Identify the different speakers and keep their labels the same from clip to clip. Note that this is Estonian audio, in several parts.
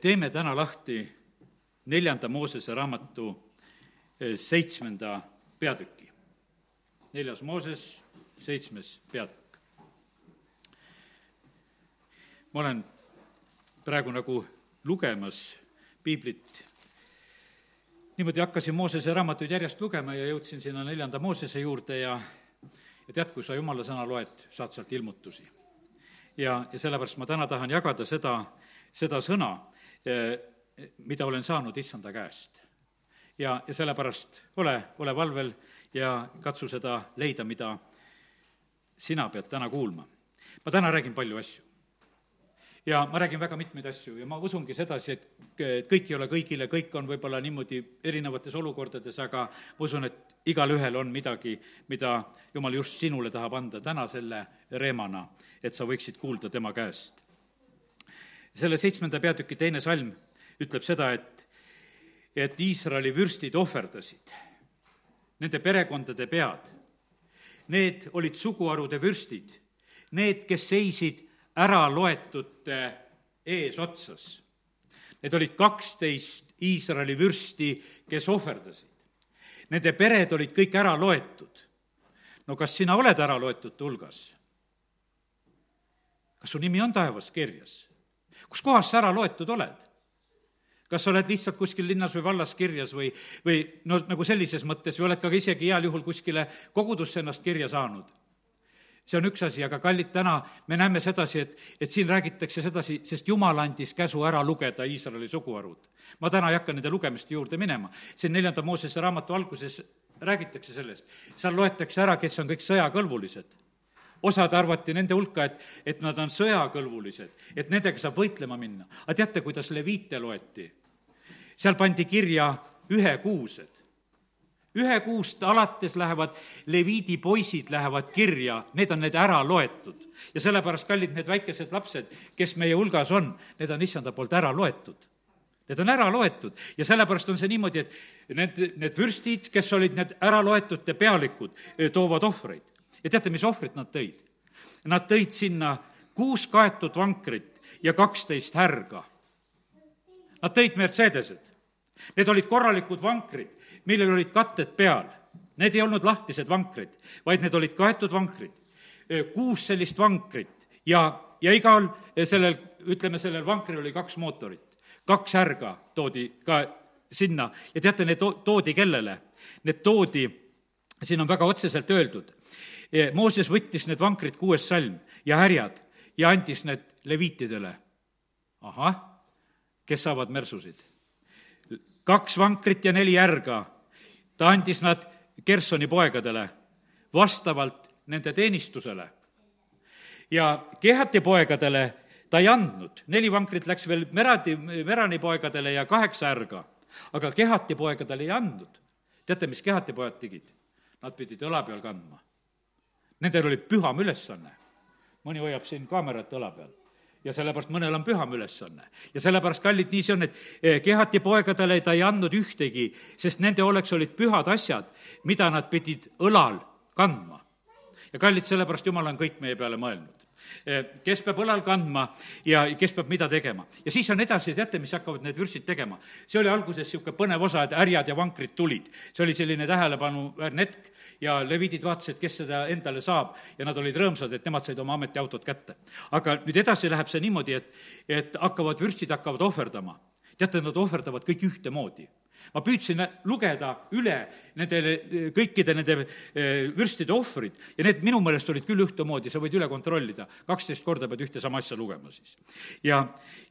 Speaker 1: teeme täna lahti neljanda Moosese raamatu eh, seitsmenda peatüki. neljas Mooses, seitsmes peatükk. ma olen praegu nagu lugemas piiblit niimoodi hakkasin Moosese raamatuid järjest lugema ja jõudsin sinna neljanda Moosese juurde ja ja tead, kui sa jumala sõna loed, saad sealt ilmutusi. ja, ja sellepärast ma täna tahan jagada seda, seda sõna, eh, mida olen saanud issanda käest. ja, ja sellepärast ole, ole valvel ja katsu seda leida, mida sina pead täna kuulma. ma täna räägin palju asju ja ma räägin väga mitmeid asju ja ma usungi sedasi, et kõik ei ole kõigile, kõik on võib-olla niimoodi erinevates olukordades, aga ma usun, et igalühel on midagi, mida jumal just sinule tahab anda täna selle reemana, et sa võiksid kuulda tema käest. Selle seitsmenda peatüki teine salm ütleb seda, et, et Iisraeli vürstid ohverdasid nende perekondade pead. Need olid suguharude vürstid, need, kes seisid äraloetute eesotsas. Need olid kaksteist Iisraeli vürsti, kes ohverdasid. Nende pered olid kõik ära loetud. no kas sina oled ära loetute hulgas? kas su nimi on taevas kirjas? Kus kohas sa ära loetud oled? kas sa oled lihtsalt kuskil linnas või vallas kirjas või, või no nagu sellises mõttes või oled ka isegi heal juhul kuskile kogudusse ennast kirja saanud? see on üks asi, aga kallid, täna me näeme sedasi, et, et siin räägitakse sedasi, sest Jumal andis käsu ära lugeda Iisraeli suguharud. ma täna ei hakka nende lugemiste juurde minema, siin neljanda Moosese raamatu alguses räägitakse sellest, seal loetakse ära, kes on kõik sõjakõlbulised osad arvati nende hulka, et, et nad on sõjakõlbulised, et nendega saab võitlema minna. aga teate, kuidas leviite loeti? seal pandi kirja ühekuused ühe kuust alates lähevad leviidi poisid lähevad kirja, need on need ära loetud. ja sellepärast, kallid, need väikesed lapsed, kes meie hulgas on, need on issanda poolt ära loetud. Need on ära loetud ja sellepärast on see niimoodi, et need, need vürstid, kes olid need ära loetute pealikud, toovad ohvreid. Ja teate, mis ohvrit nad tõid? Nad tõid sinna kuus kaetud vankrit ja kaksteist härga. Nad tõid Mercedesed Need olid korralikud vankrid, millel olid katted peal. Need ei olnud lahtised vankrid, vaid need olid kaetud vankrid. kuus sellist vankrit ja, ja igal sellel, ütleme, sellel vankril oli kaks mootorit. kaks härga toodi ka sinna ja teate, need toodi kellele? Need toodi, siin on väga otseselt öeldud, Mooses võttis need vankrid, kuues salm ja härjad ja andis need leviitidele. ahah, kes saavad mersusid? kaks vankrit ja neli järga. ta andis nad Gersoni poegadele vastavalt nende teenistusele. ja Kehati poegadele ta ei andnud, neli vankrit läks veel Meradi, Merani poegadele ja kaheksa ärga, aga Kehati poegadele ei andnud. teate, mis Kehati pojad tegid? Nad pidid õla peal kandma. Nendel oli püham ülesanne. mõni hoiab siin kaamerat õla peal ja sellepärast mõnel on püham ülesanne. ja sellepärast, kallid, nii see on, et eh, Kehati poegadele ta ei andnud ühtegi, sest nende oleks olid pühad asjad, mida nad pidid õlal kandma. ja kallid, sellepärast Jumal on kõik meie peale mõelnud kes peab õlal kandma ja kes peab mida tegema. ja siis on edasi, teate, mis hakkavad need vürstid tegema? see oli alguses niisugune põnev osa, et härjad ja vankrid tulid. see oli selline tähelepanuväärne hetk ja leviidid vaatasid, kes seda endale saab ja nad olid rõõmsad, et nemad said oma ametiautod kätte. aga nüüd edasi läheb see niimoodi, et, et hakkavad, vürstid hakkavad ohverdama. Teate, nad ohverdavad kõik ühtemoodi ma püüdsin lugeda üle nendele, kõikide nende eh, vürstide ohvrid ja need minu meelest olid küll ühtemoodi, sa võid üle kontrollida, kaksteist korda pead ühte sama asja lugema siis. ja,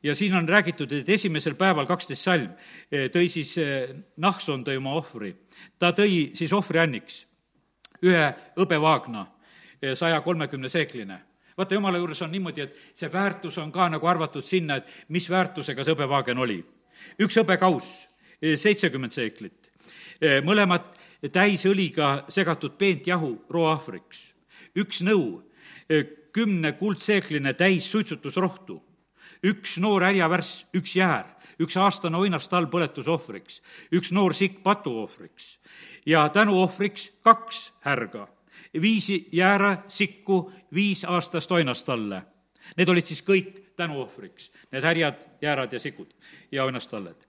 Speaker 1: ja siin on räägitud, et esimesel päeval kaksteist salm eh, tõi siis, eh, Nahson tõi oma ohvri. ta tõi siis ohvrianniks ühe hõbevaagna, saja kolmekümne seekline vaata, jumala juures on niimoodi, et see väärtus on ka nagu arvatud sinna, et mis väärtusega see hõbevaagen oli. Üks hõbekauss seitsekümmend seeklit. mõlemad täis õliga segatud peent jahu roaahvriks. üks nõu, kümne kuldseekline täis suitsutusrohtu, üks noor härjavärss, üks jäär, üks aastane oinastall põletusohvriks, üks noor sikk patuohvriks ja tänuohvriks kaks härga, viis jäära sikku, viis aastast oinastalle. Need olid siis kõik tänuohvriks, need härjad, jäärad ja sikud ja õnnastalled.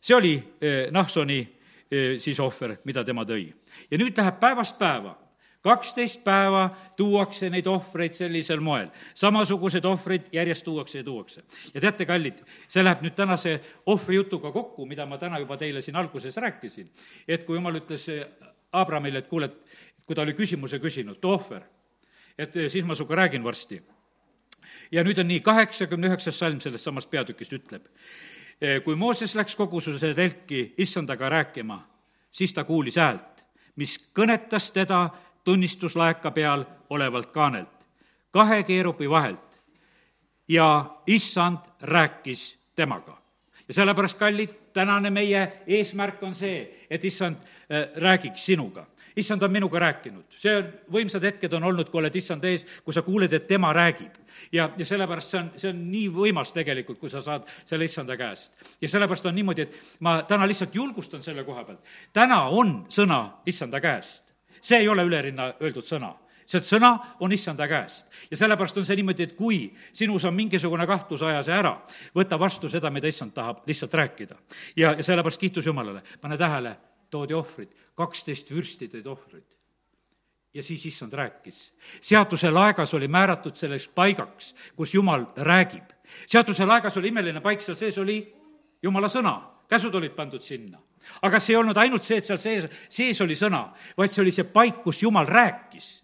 Speaker 1: see oli Nahsoni siis ohver, mida tema tõi. ja nüüd läheb päevast päeva kaksteist päeva tuuakse neid ohvreid sellisel moel. samasugused ohvrid järjest tuuakse ja tuuakse. ja teate, kallid, see läheb nüüd tänase ohvrijutuga kokku, mida ma täna juba teile siin alguses rääkisin. et kui jumal ütles Abramile, et kuule, et kui ta oli küsimuse küsinud, too ohver, et siis ma sinuga räägin varsti. Ja nüüd on nii, kaheksakümne üheksas salm sellest samast peatükist ütleb, kui Mooses läks kogususe telki issandaga rääkima, siis ta kuulis häält, mis kõnetas teda tunnistuslaeka peal olevalt kaanelt, kahe keerupi vahelt. ja issand rääkis temaga. ja sellepärast, kallid, tänane meie eesmärk on see, et issand äh, räägiks sinuga issand on minuga rääkinud, see on, võimsad hetked on olnud, kui oled issand ees, kui sa kuuled, et tema räägib. ja, ja sellepärast see on, see on nii võimas tegelikult, kui sa saad selle issanda käest. ja sellepärast on niimoodi, et ma täna lihtsalt julgustan selle koha pealt. täna on sõna issanda käest see ei ole ülerinna öeldud sõna see sõna on issanda käest. ja sellepärast on see niimoodi, et kui sinus on mingisugune kahtlus, aja see ära, võta vastu seda, mida issand tahab lihtsalt rääkida. ja, ja sellepärast kiitus Jumalale, pane tähele, toodi ohvrid, kaksteist vürsti tõid ohvrid. ja siis issand rääkis. seaduse laegas oli määratud selleks paigaks, kus Jumal räägib. seaduse laegas oli imeline paik, seal sees oli Jumala sõna, käsud olid pandud sinna aga see ei olnud ainult see, et seal sees, sees oli sõna, vaid see oli see paik, kus Jumal rääkis.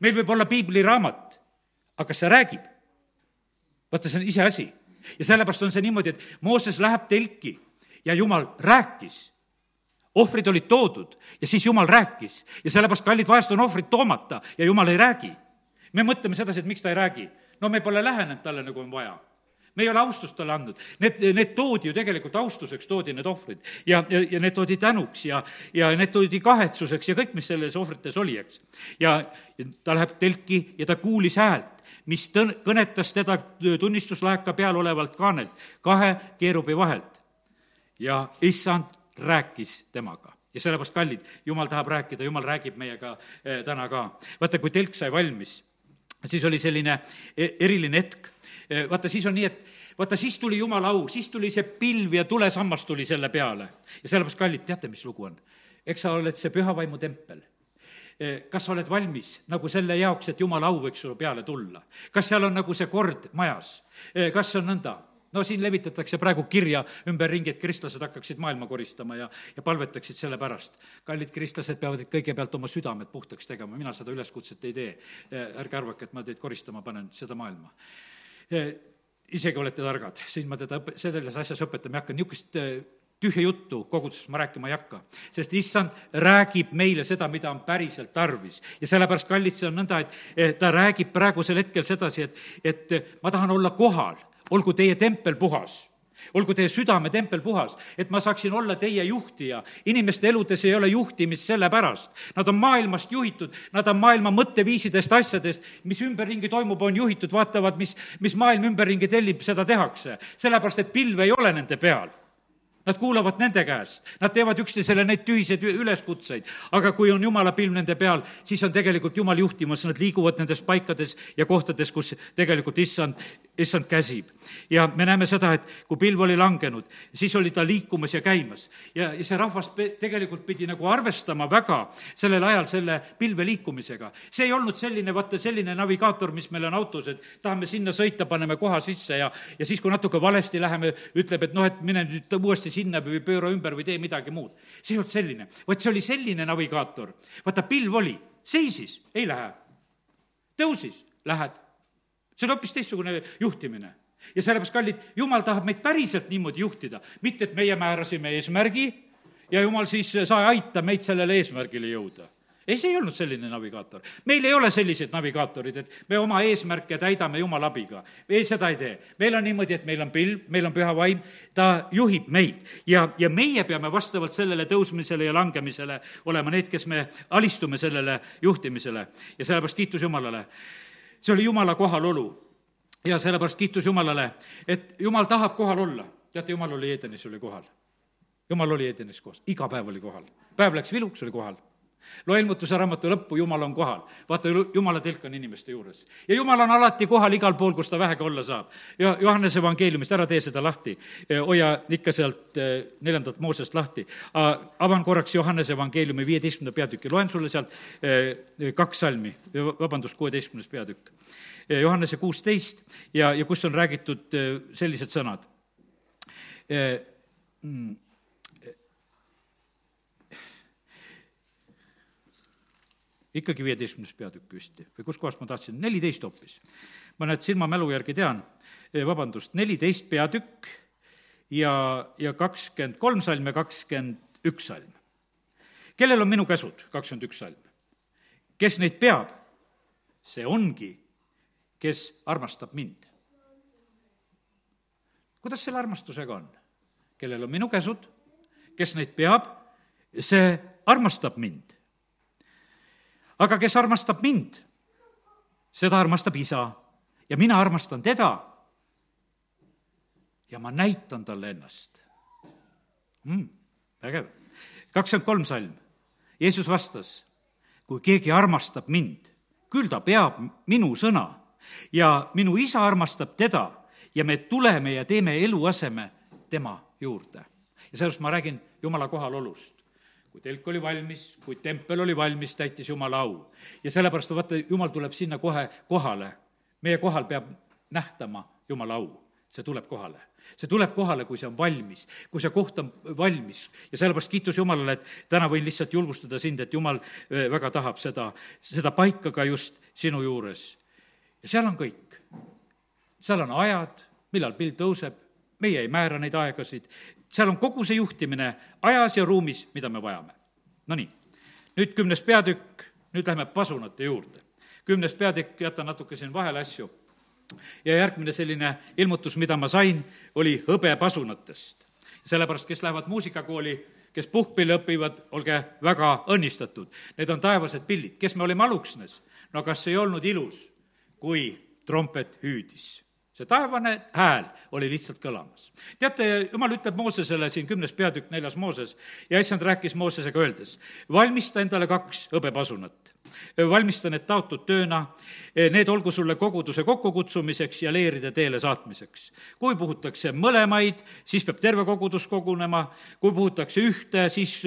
Speaker 1: meil võib olla piibliraamat, aga kas see räägib? vaata, see on iseasi. ja sellepärast on see niimoodi, et Mooses läheb telki ja Jumal rääkis ohvrid olid toodud ja siis Jumal rääkis ja sellepärast, kallid, vahest on ohvrid toomata ja Jumal ei räägi. me mõtleme sedasi, et miks ta ei räägi. no me pole lähenenud talle, nagu on vaja me ei ole austust talle andnud. Need, need toodi ju tegelikult austuseks, toodi need ohvrid. ja, ja, ja need toodi tänuks ja, ja need toodi kahetsuseks ja kõik, mis selles ohvrites oli, eks. ja, ta läheb telki ja ta kuulis häält, mis tõ-, kõnetas teda tunnistuslaeka peal olevalt kaanelt, kahe keerubi vahelt. ja issand rääkis temaga ja sellepärast, kallid, jumal tahab rääkida, jumal räägib meiega eh, täna ka. vaata, kui telk sai valmis, siis oli selline e-, eriline hetk Eh, vaata, siis on nii, et vaata, siis tuli jumala au, siis tuli see pilv ja tulesammas tuli selle peale. ja sellepärast, kallid, teate, mis lugu on? eks sa oled see püha vaimu tempel eh, kas sa oled valmis nagu selle jaoks, et jumala au võiks sulle peale tulla? kas seal on nagu see kord majas? Kas see on nõnda? No siin levitatakse praegu kirja ümberringi, et kristlased hakkaksid maailma koristama ja, ja palvetaksid selle pärast. kallid kristlased peavad kõigepealt oma südamed puhtaks tegema, mina seda üleskutset ei tee. ärge arvake, et ma teid koristama panen, seda maailma isegi olete targad, siis ma teda õpe-, selles asjas õpetama ei hakka, niisugust äh, tühja juttu koguduses ma rääkima ei hakka. sest issand räägib meile seda, mida on päriselt tarvis. ja sellepärast, kallid, see on nõnda, et ta räägib praegusel hetkel sedasi, et, et ma tahan olla kohal, olgu teie tempel puhas olgu teie südametempel puhas, et ma saaksin olla teie juhtija. inimeste eludes ei ole juhtimist sellepärast. Nad on maailmast juhitud, nad on maailma mõtteviisidest, asjadest, mis ümberringi toimub, on juhitud, vaatavad, mis, mis maailm ümberringi tellib, seda tehakse. sellepärast, et pilve ei ole nende peal Nad kuulavad nende käest, nad teevad üksteisele neid tühiseid üleskutseid, aga kui on jumala pilv nende peal, siis on tegelikult jumal juhtimas, nad liiguvad nendes paikades ja kohtades, kus tegelikult issand, issand käsib. ja me näeme seda, et kui pilv oli langenud, siis oli ta liikumas ja käimas. ja, ja see rahvas pe-, tegelikult pidi nagu arvestama väga sellel ajal selle pilve liikumisega. see ei olnud selline, vaata, selline navigaator, mis meil on autos, et tahame sinna sõita, paneme koha sisse ja, ja siis, kui natuke valesti läheme, ütleb, et noh, et mine nüüd uuesti sinna või pööra ümber või tee midagi muud. see ei olnud selline, vaid see oli selline navigaator. vaata, pilv oli, seisis, ei lähe. tõusis, lähed. See on hoopis teistsugune juhtimine ja sellepärast, kallid, jumal tahab meid päriselt niimoodi juhtida, mitte et meie määrasime eesmärgi ja jumal siis, sa aita meid sellele eesmärgile jõuda ei, see ei olnud selline navigaator. meil ei ole selliseid navigaatorid, et me oma eesmärke täidame Jumala abiga. ei, seda ei tee. meil on niimoodi, et meil on pilv, meil on püha vaim, ta juhib meid ja, ja meie peame vastavalt sellele tõusmisele ja langemisele olema need, kes me alistume sellele juhtimisele ja sellepärast kiitus Jumalale. See oli Jumala kohalolu ja sellepärast kiitus Jumalale, et Jumal tahab kohal olla. teate, Jumal oli Edenis, oli kohal. Jumal oli Edenis koos, iga päev oli kohal. päev läks viluks, oli kohal loe ilmutuse raamatu lõppu, Jumal on kohal. vaata, Jumala tilk on inimeste juures. ja Jumal on alati kohal igal pool, kus ta vähegi olla saab. ja Johannese evangeeliumist, ära tee seda lahti, hoia ikka sealt eh, neljandat Moosest lahti. avan korraks Johannese evangeeliumi viieteistkümnenda peatüki, loen sulle sealt eh, kaks salmi, vabandust, kuueteistkümnes peatükk. Johannese kuusteist ja, ja kus on räägitud eh, sellised sõnad. Ikkagi viieteistkümnes peatükk vist või kuskohast ma tahtsin, neliteist hoopis. ma nüüd silmamälu järgi tean, eh, vabandust, neliteist peatükk ja, ja kakskümmend kolm salm ja kakskümmend üks salm. kellel on minu käsud, kakskümmend üks salm? kes neid peab, see ongi, kes armastab mind. kuidas selle armastusega on? kellel on minu käsud, kes neid peab, see armastab mind aga kes armastab mind, seda armastab isa ja mina armastan teda. ja ma näitan talle ennast mm,. vägev. kakskümmend kolm salm. Jeesus vastas, kui keegi armastab mind, küll ta peab minu sõna ja minu isa armastab teda ja me tuleme ja teeme eluaseme tema juurde. ja sellepärast ma räägin Jumala kohalolust kui telk oli valmis, kui tempel oli valmis, täitis Jumala au. ja sellepärast vaata, Jumal tuleb sinna kohe kohale. meie kohal peab nähtama Jumala au, see tuleb kohale. see tuleb kohale, kui see on valmis, kui see koht on valmis ja sellepärast kiitus Jumalale, et täna võin lihtsalt julgustada sind, et Jumal äh, väga tahab seda, seda paika ka just sinu juures. ja seal on kõik. seal on ajad, millal pill tõuseb, meie ei määra neid aegasid, seal on kogu see juhtimine ajas ja ruumis, mida me vajame. Nonii, nüüd kümnes peatükk, nüüd lähme pasunate juurde. kümnes peatükk, jätan natuke siin vahele asju. ja järgmine selline ilmutus, mida ma sain, oli hõbepasunatest. sellepärast, kes lähevad muusikakooli, kes puhkpilli õpivad, olge väga õnnistatud. Need on taevased pillid. kes me olime Aluksnes? no kas ei olnud ilus, kui trompet hüüdis? See taevane hääl oli lihtsalt kõlamas. teate, jumal ütleb Moosesele siin kümnes peatükk, neljas Mooses, ja issand rääkis Moosesega öeldes, valmista endale kaks hõbepasunat valmista need taotud tööna, need olgu sulle koguduse kokkukutsumiseks ja leeride teele saatmiseks. kui puhutakse mõlemaid, siis peab terve kogudus kogunema, kui puhutakse ühte, siis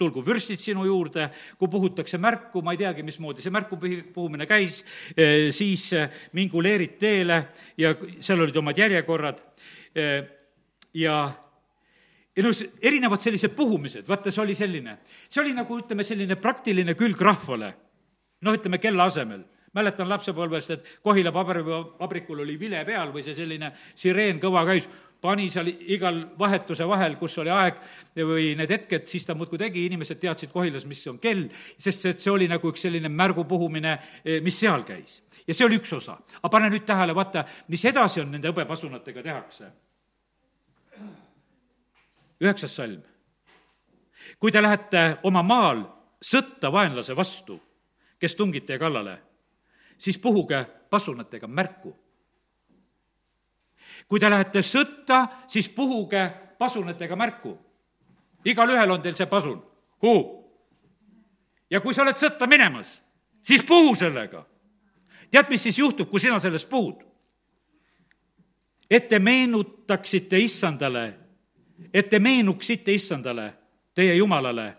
Speaker 1: tulgu vürstid sinu juurde, kui puhutakse märku, ma ei teagi, mismoodi see märku puhumine käis, eh, siis eh, mingu leerid teele ja seal olid omad järjekorrad eh, ja ja noh, erinevad sellised puhumised, vaata, see oli selline, see oli nagu ütleme, selline praktiline külg rahvale. noh, ütleme kella asemel mäletan lapsepõlvest, et Kohila paberivabrikul oli vile peal või see selline sireen kõva käis, pani seal igal vahetuse vahel, kus oli aeg või need hetked, siis ta muudkui tegi, inimesed teadsid Kohilas, mis on kell, sest see, see oli nagu üks selline märgu puhumine, eh, mis seal käis. ja see oli üks osa. aga pane nüüd tähele, vaata, mis edasi on nende hõbepasunatega tehakse. üheksas salm. kui te lähete oma maal sõtta vaenlase vastu, kes tungib teie kallale, siis puhuge pasunatega märku kui te lähete sõtta, siis puhuge pasunatega märku. igalühel on teil see pasun, huu. ja kui sa oled sõtta minemas, siis puhu sellega. tead, mis siis juhtub, kui sina sellest puhud? et te meenutaksite issandale, et te meenuksite issandale, teie jumalale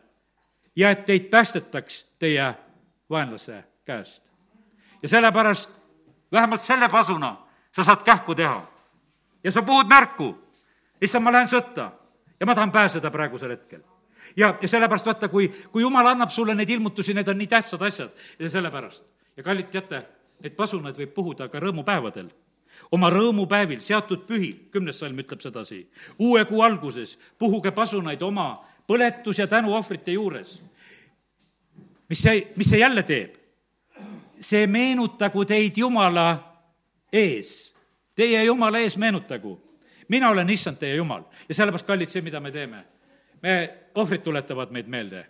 Speaker 1: ja et teid päästetaks teie vaenlase käest. ja sellepärast vähemalt selle pasuna sa saad kähku teha ja sa puhud märku, issand, ma lähen sõtta ja ma tahan pääseda praegusel hetkel. ja, ja sellepärast vaata, kui, kui jumal annab sulle neid ilmutusi, need on nii tähtsad asjad ja sellepärast. ja kallid, teate, neid pasunaid võib puhuda ka rõõmupäevadel oma rõõmupäevil, seatud pühil, kümnes salm ütleb sedasi, uue kuu alguses puhuge pasunaid oma põletus- ja tänuohvrite juures. mis see, mis see jälle teeb? see meenutagu teid Jumala ees Teie Jumala ees meenutagu, mina olen issand teie Jumal ja sellepärast, kallid, see, mida me teeme, me, ohvrid tuletavad meid meelde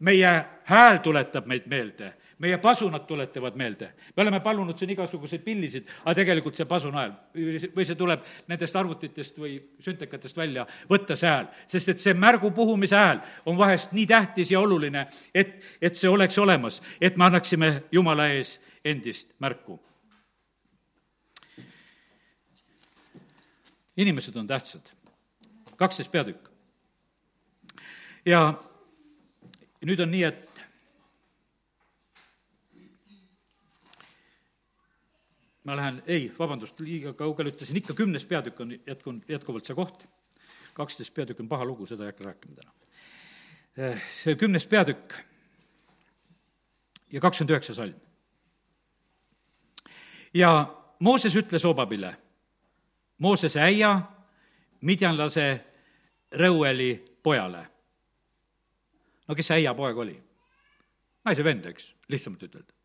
Speaker 1: meie hääl tuletab meid meelde, meie pasunad tuletavad meelde. me oleme palunud siin igasuguseid pillisid, aga tegelikult see pasun hääl või see tuleb nendest arvutitest või süntekatest välja, võtta see hääl. sest et see märgu puhumise hääl on vahest nii tähtis ja oluline, et, et see oleks olemas, et me annaksime Jumala ees endist märku. Inimesed on tähtsad. kaksteist peatükk. ja nüüd on nii, et ma lähen, ei, vabandust, liiga kaugele ütlesin, ikka kümnes peatükk on jätkunud, jätkuvalt see koht. kaksteist peatükk on paha lugu, seda ei hakka rääkima täna. Eh, see kümnes peatükk ja kakskümmend üheksa salm. ja Mooses ütles Obabile, Moosese äia, midjanlase Reueli pojale. no kes see äia poeg oli? naise vend, eks, lihtsamalt ütelda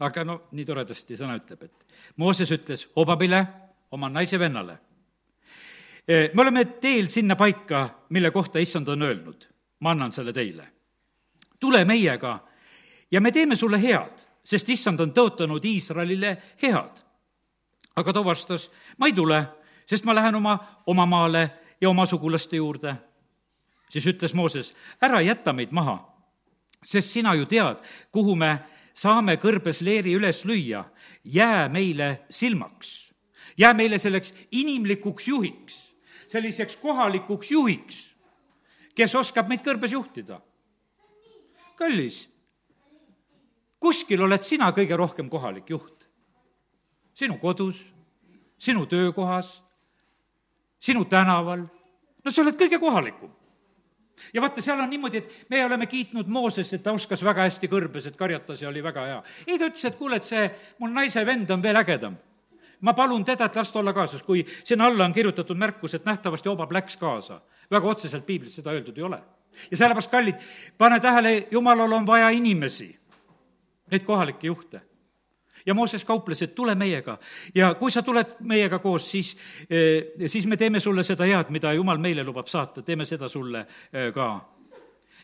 Speaker 1: aga no nii toredasti sõna ütleb, et Mooses ütles Hobabile, oma naise vennale, e, me oleme teel sinna paika, mille kohta issand on öelnud, ma annan selle teile. tule meiega ja me teeme sulle head, sest issand on tõotanud Iisraelile head. aga ta vastas, ma ei tule, sest ma lähen oma, oma maale ja oma sugulaste juurde. siis ütles Mooses, ära jäta meid maha, sest sina ju tead, kuhu me saame kõrbes leeri üles lüüa, jää meile silmaks. jää meile selleks inimlikuks juhiks, selliseks kohalikuks juhiks, kes oskab meid kõrbes juhtida. kallis, kuskil oled sina kõige rohkem kohalik juht. sinu kodus, sinu töökohas, sinu tänaval, no sa oled kõige kohalikum ja vaata, seal on niimoodi, et me oleme kiitnud Mooses, et ta oskas väga hästi kõrbes, et karjatas ja oli väga hea. ei, ta ütles, et kuule, et see mul naise vend on veel ägedam. ma palun teda, et las ta olla kaasas, kui sinna alla on kirjutatud märkus, et nähtavasti Obab läks kaasa. väga otseselt piiblis seda öeldud ei ole. ja sellepärast, kallid, pane tähele, jumalal on vaja inimesi, neid kohalikke juhte ja Mooses kauples, et tule meiega ja kui sa tuled meiega koos, siis, eh, siis me teeme sulle seda head, mida Jumal meile lubab saata, teeme seda sulle eh, ka.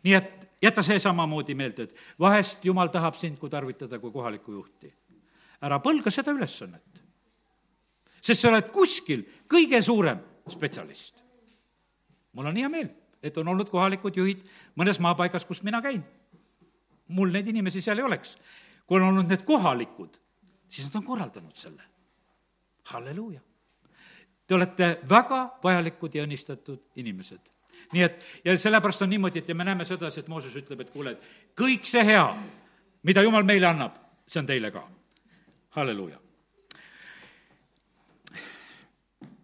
Speaker 1: nii et jäta see samamoodi meelde, et vahest Jumal tahab sind kui tarvitada kui kohalikku juhti. ära põlga seda ülesannet. sest sa oled kuskil kõige suurem spetsialist. mul on hea meel, et on olnud kohalikud juhid mõnes maapaigas, kus mina käin. mul neid inimesi seal ei oleks kui on olnud need kohalikud, siis nad on korraldanud selle. halleluuja. Te olete väga vajalikud ja õnnistatud inimesed. nii et, ja sellepärast on niimoodi, et ja me näeme sedasi, et Mooses ütleb, et kuule, et kõik see hea, mida Jumal meile annab, see on teile ka. halleluuja.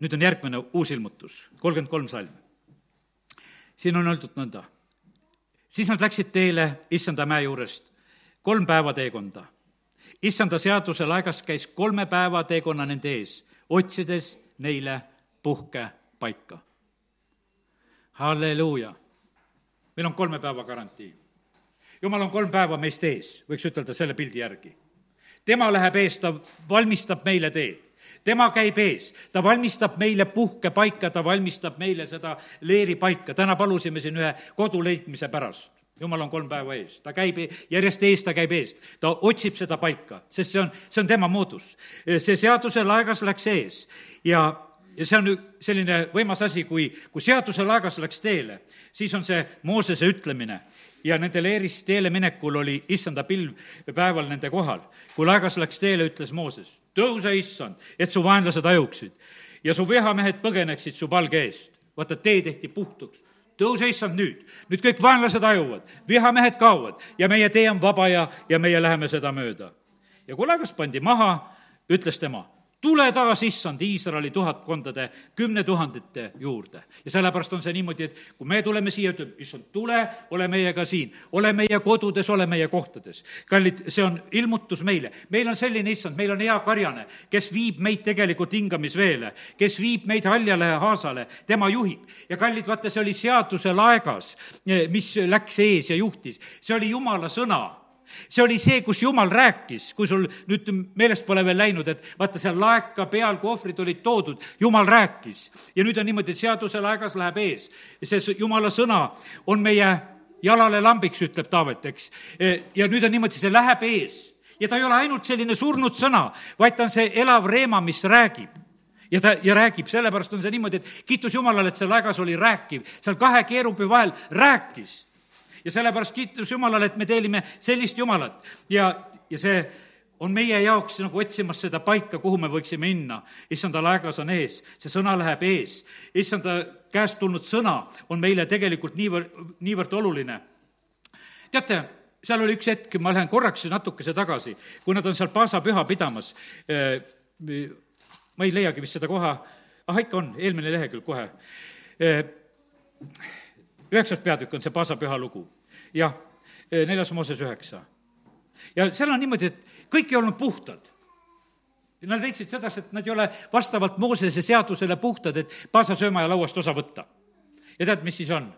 Speaker 1: nüüd on järgmine uus ilmutus, kolmkümmend kolm salm. siin on öeldud nõnda. siis nad läksid teele issanda mäe juurest kolm päeva teekonda issanda seaduse laegas käis kolme päeva teekonna nende ees, otsides neile puhkepaika. halleluuja! meil on kolme päeva garantii. jumal on kolm päeva meist ees, võiks ütelda selle pildi järgi. tema läheb ees, ta valmistab meile teed tema käib ees, ta valmistab meile puhkepaika, ta valmistab meile seda leeripaika, täna palusime siin ühe kodu leidmise pärast jumal on kolm päeva ees, ta käib järjest ees, ta käib eest, ta otsib seda paika, sest see on, see on tema moodus. see seaduse laegas läks ees ja, ja see on selline võimas asi, kui, kui seaduse laegas läks teele, siis on see Moosese ütlemine ja nendel Eerist teele minekul oli issanda pilv päeval nende kohal. kui laegas läks teele, ütles Mooses, tõuse, issand, et su vaenlased ajuksid ja su vihamehed põgeneksid su palge eest. vaata, tee tehti puhtuks tõuse issand nüüd, nüüd kõik vaenlased ajuvad, vihamehed kaovad ja meie tee on vaba ja, ja meie läheme seda mööda. ja kui laegas pandi maha, ütles tema, tule taas, issand, Iisraeli tuhatkondade kümne tuhandete juurde. ja sellepärast on see niimoodi, et kui me tuleme siia, ütleb, issand, tule, ole meiega siin, ole meie kodudes, ole meie kohtades. kallid, see on ilmutus meile. meil on selline issand, meil on hea karjane, kes viib meid tegelikult hingamisveele, kes viib meid haljale ja haasale, tema juhib. ja kallid, vaata, see oli seaduse laegas, mis läks ees ja juhtis. see oli jumala sõna see oli see, kus Jumal rääkis, kui sul nüüd meelest pole veel läinud, et vaata, seal laeka peal, kui ohvrid olid toodud, Jumal rääkis. ja nüüd on niimoodi, et seaduse laegas läheb ees. see Jumala sõna on meie jalale lambiks, ütleb Taavet, eks. ja nüüd on niimoodi, see läheb ees ja ta ei ole ainult selline surnud sõna, vaid ta on see elav reema, mis räägib ja ta, ja räägib, sellepärast on see niimoodi, et kiitus Jumalale, et seal aegas oli rääkiv, seal kahe keerubi vahel rääkis. Ja sellepärast kiitus Jumalale, et me teenime sellist Jumalat ja, ja see on meie jaoks nagu otsimas seda paika, kuhu me võiksime minna. issanda laegas on ees, see sõna läheb ees. issanda käest tulnud sõna on meile tegelikult niivõrd, niivõrd oluline. teate, seal oli üks hetk, ma lähen korraks natukese tagasi, kui nad on seal Paasa püha pidamas. Eh, ma ei leiagi vist seda koha, ah ikka on, eelmine lehekülg kohe. Üheksas peatükk on see Paasa püha lugu, jah, eh, neljas Mooses üheksa. ja seal on niimoodi, et kõik ei olnud puhtad. Nad leidsid sedasi, et nad ei ole vastavalt Moosese seadusele puhtad, et Paasa sööma ja lauast osa võtta. ja tead, mis siis on?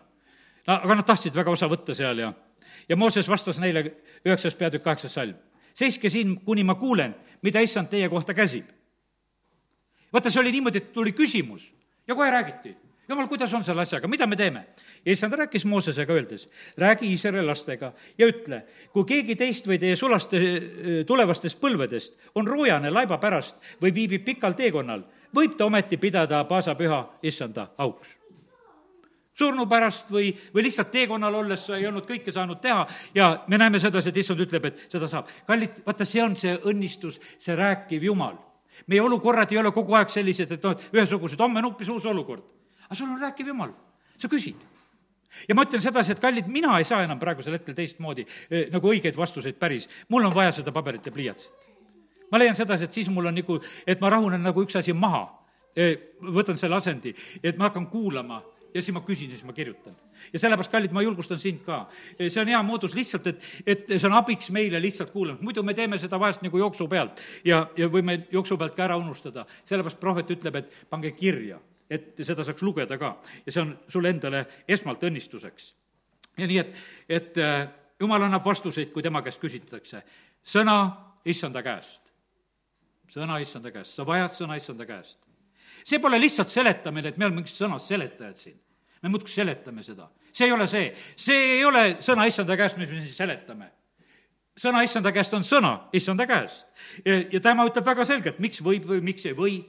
Speaker 1: no aga nad tahtsid väga osa võtta seal ja, ja Mooses vastas neile, üheksas peatükk, kaheksas salm. seiske siin, kuni ma kuulen, mida issand teie kohta käsib. vaata, see oli niimoodi, et tuli küsimus ja kohe räägiti jumal, kuidas on selle asjaga, mida me teeme? ja issand rääkis Moosesega öeldes, räägi Iisraeli lastega ja ütle, kui keegi teist või teie sulaste tulevastest põlvedest on roojane laiba pärast või viibib pikal teekonnal, võib ta ometi pidada paasapüha issanda auks surnu pärast või, või lihtsalt teekonnal olles ei olnud kõike saanud teha ja me näeme sedasi, et issand ütleb, et seda saab. kallid, vaata, see on see õnnistus, see rääkiv Jumal. meie olukorrad ei ole kogu aeg sellised, et noh, ühesugused, homme on hoopis uus olukord aga sul on rääkiv jumal, sa küsid. ja ma ütlen sedasi, et kallid, mina ei saa enam praegusel hetkel teistmoodi eh, nagu õigeid vastuseid päris, mul on vaja seda paberit ja pliiatsit. ma leian sedasi, et siis mul on nagu, et ma rahunen nagu üks asi maha, eh, võtan selle asendi, et ma hakkan kuulama ja siis ma küsin ja siis ma kirjutan. ja sellepärast, kallid, ma julgustan sind ka. Eh, see on hea moodus lihtsalt, et, et see on abiks meile lihtsalt kuulamist, muidu me teeme seda vahest nagu jooksu pealt ja, ja võime jooksu pealt ka ära unustada. sellepärast prohvet ütleb, et pange kirja et seda saaks lugeda ka ja see on sulle endale esmalt õnnistuseks. ja nii, et, et äh, jumal annab vastuseid, kui tema käest küsitakse. sõna issanda käest. sõna issanda käest, sa vajad sõna issanda käest. see pole lihtsalt seletamine, et me oleme mingid sõna seletajad siin. me muudkui seletame seda. see ei ole see, see ei ole sõna issanda käest, mis me siis seletame sõna issanda käest on sõna issanda käest. ja tema ütleb väga selgelt, miks võib või miks ei või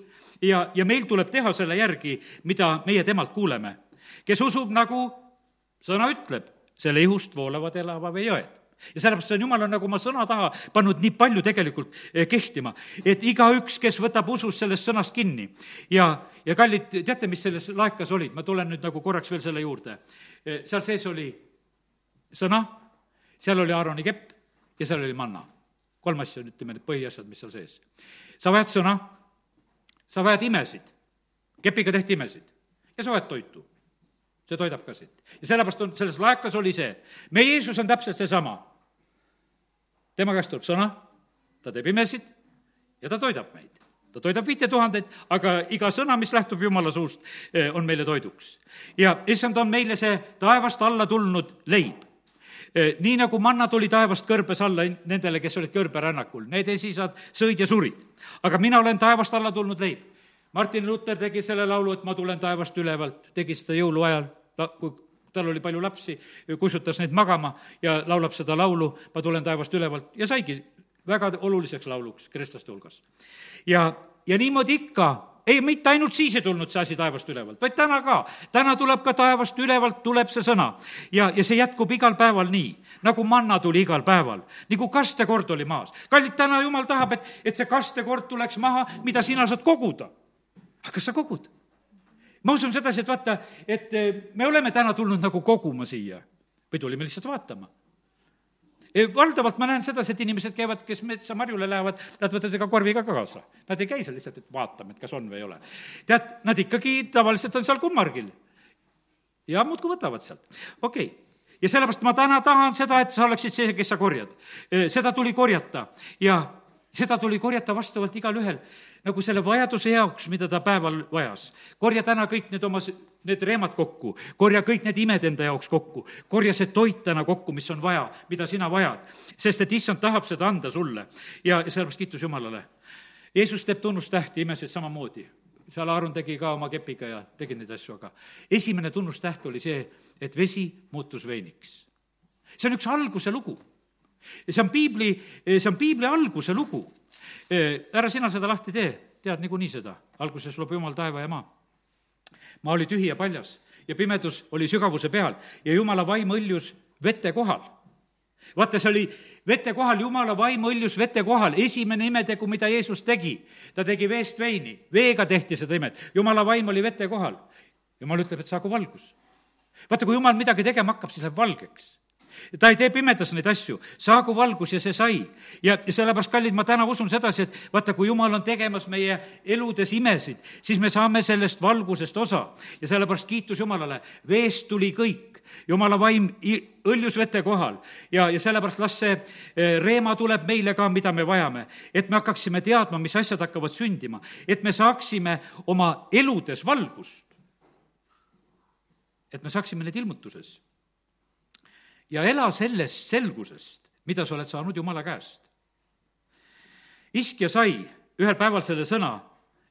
Speaker 1: ja, ja meil tuleb teha selle järgi, mida meie temalt kuuleme. kes usub, nagu sõna ütleb, selle ihust voolavad elava vee jõed ja sellepärast see on, jumal on nagu oma sõna taha pannud nii palju tegelikult eh, kehtima, et igaüks, kes võtab usus sellest sõnast kinni ja, ja kallid, teate, mis selles laekas olid, ma tulen nüüd nagu korraks veel selle juurde. Eh, seal sees oli sõna, seal oli Aaroni kepp ja seal oli manna. kolm asja, ütleme, need põhiasjad, mis seal sees. sa vajad sõna sa vajad imesid, kepiga tehti imesid ja sa vajad toitu. see toidab ka sind. ja sellepärast on, selles laekas oli see, meie Jeesus on täpselt seesama. tema käest tuleb sõna, ta teeb imesid ja ta toidab meid. ta toidab viite tuhandeid, aga iga sõna, mis lähtub Jumala suust, eh, on meile toiduks. ja issand on meile see taevast alla tulnud leib nii nagu manna tuli taevast kõrbes alla nendele, kes olid kõrberännakul, need esisad sõid ja surid. Aga mina olen taevast alla tulnud leib. Martin Luther tegi selle laulu, et ma tulen taevast ülevalt, tegi seda jõuluajal, kui tal oli palju lapsi, kustutas neid magama ja laulab seda laulu, ma tulen taevast ülevalt. Ja saigi väga oluliseks lauluks kristlaste hulgas. ja, ja niimoodi ikka ei, mitte ainult siis ei tulnud see asi taevast ülevalt, vaid täna ka. täna tuleb ka taevast ülevalt, tuleb see sõna. ja, ja see jätkub igal päeval nii, nagu manna tuli igal päeval, nagu kastekord oli maas. kallid, täna jumal tahab, et, et see kastekord tuleks maha, mida sina saad koguda. aga kas sa kogud? ma usun sedasi, et vaata, et me oleme täna tulnud nagu koguma siia või tulime lihtsalt vaatama valdavalt ma näen sedasi, et inimesed käivad, kes metsa marjule lähevad, nad võtavad ega korviga ka kaasa. Nad ei käi seal lihtsalt, et vaatame, et kas on või ei ole. tead, nad ikkagi tavaliselt on seal kummargil. ja muudkui võtavad sealt, okei okay ja sellepärast ma täna tahan seda, et sa oleksid see, kes sa korjad. seda tuli korjata ja seda tuli korjata vastavalt igalühel nagu selle vajaduse jaoks, mida ta päeval vajas. korja täna kõik need oma, need reemad kokku, korja kõik need imed enda jaoks kokku, korja see toit täna kokku, mis on vaja, mida sina vajad. sest et issand tahab seda anda sulle ja, sellepärast kiitus Jumalale. Jeesus teeb tunnustähti, imesid samamoodi seal Aaron tegi ka oma kepiga ja tegi neid asju, aga esimene tunnustäht oli see, et vesi muutus veiniks. see on üks alguse lugu. See on piibli, see on piibli alguse lugu. ära sina seda lahti tee, tead niikuinii seda. alguses loob Jumal taeva ja maa. maa oli tühi ja paljas ja pimedus oli sügavuse peal ja Jumala vaim õljus vete kohal vaata, see oli vete kohal, jumala vaim õljus vete kohal, esimene imetegu, mida Jeesus tegi. ta tegi veest veini, veega tehti seda imet, jumala vaim oli vete kohal. jumal ütleb, et saagu valgus. vaata, kui jumal midagi tegema hakkab, siis läheb valgeks ta ei tee pimedas neid asju, saagu valgus ja see sai. ja, ja sellepärast, kallid, ma täna usun sedasi, et vaata, kui jumal on tegemas meie eludes imesid, siis me saame sellest valgusest osa. ja sellepärast kiitus Jumalale, veest tuli kõik, jumala vaim õljus vete kohal ja, ja sellepärast las see eh, reema tuleb meile ka, mida me vajame. et me hakkaksime teadma, mis asjad hakkavad sündima, et me saaksime oma eludes valgust. et me saaksime need ilmutuses ja ela sellest selgusest, mida sa oled saanud Jumala käest. iskja sai ühel päeval selle sõna,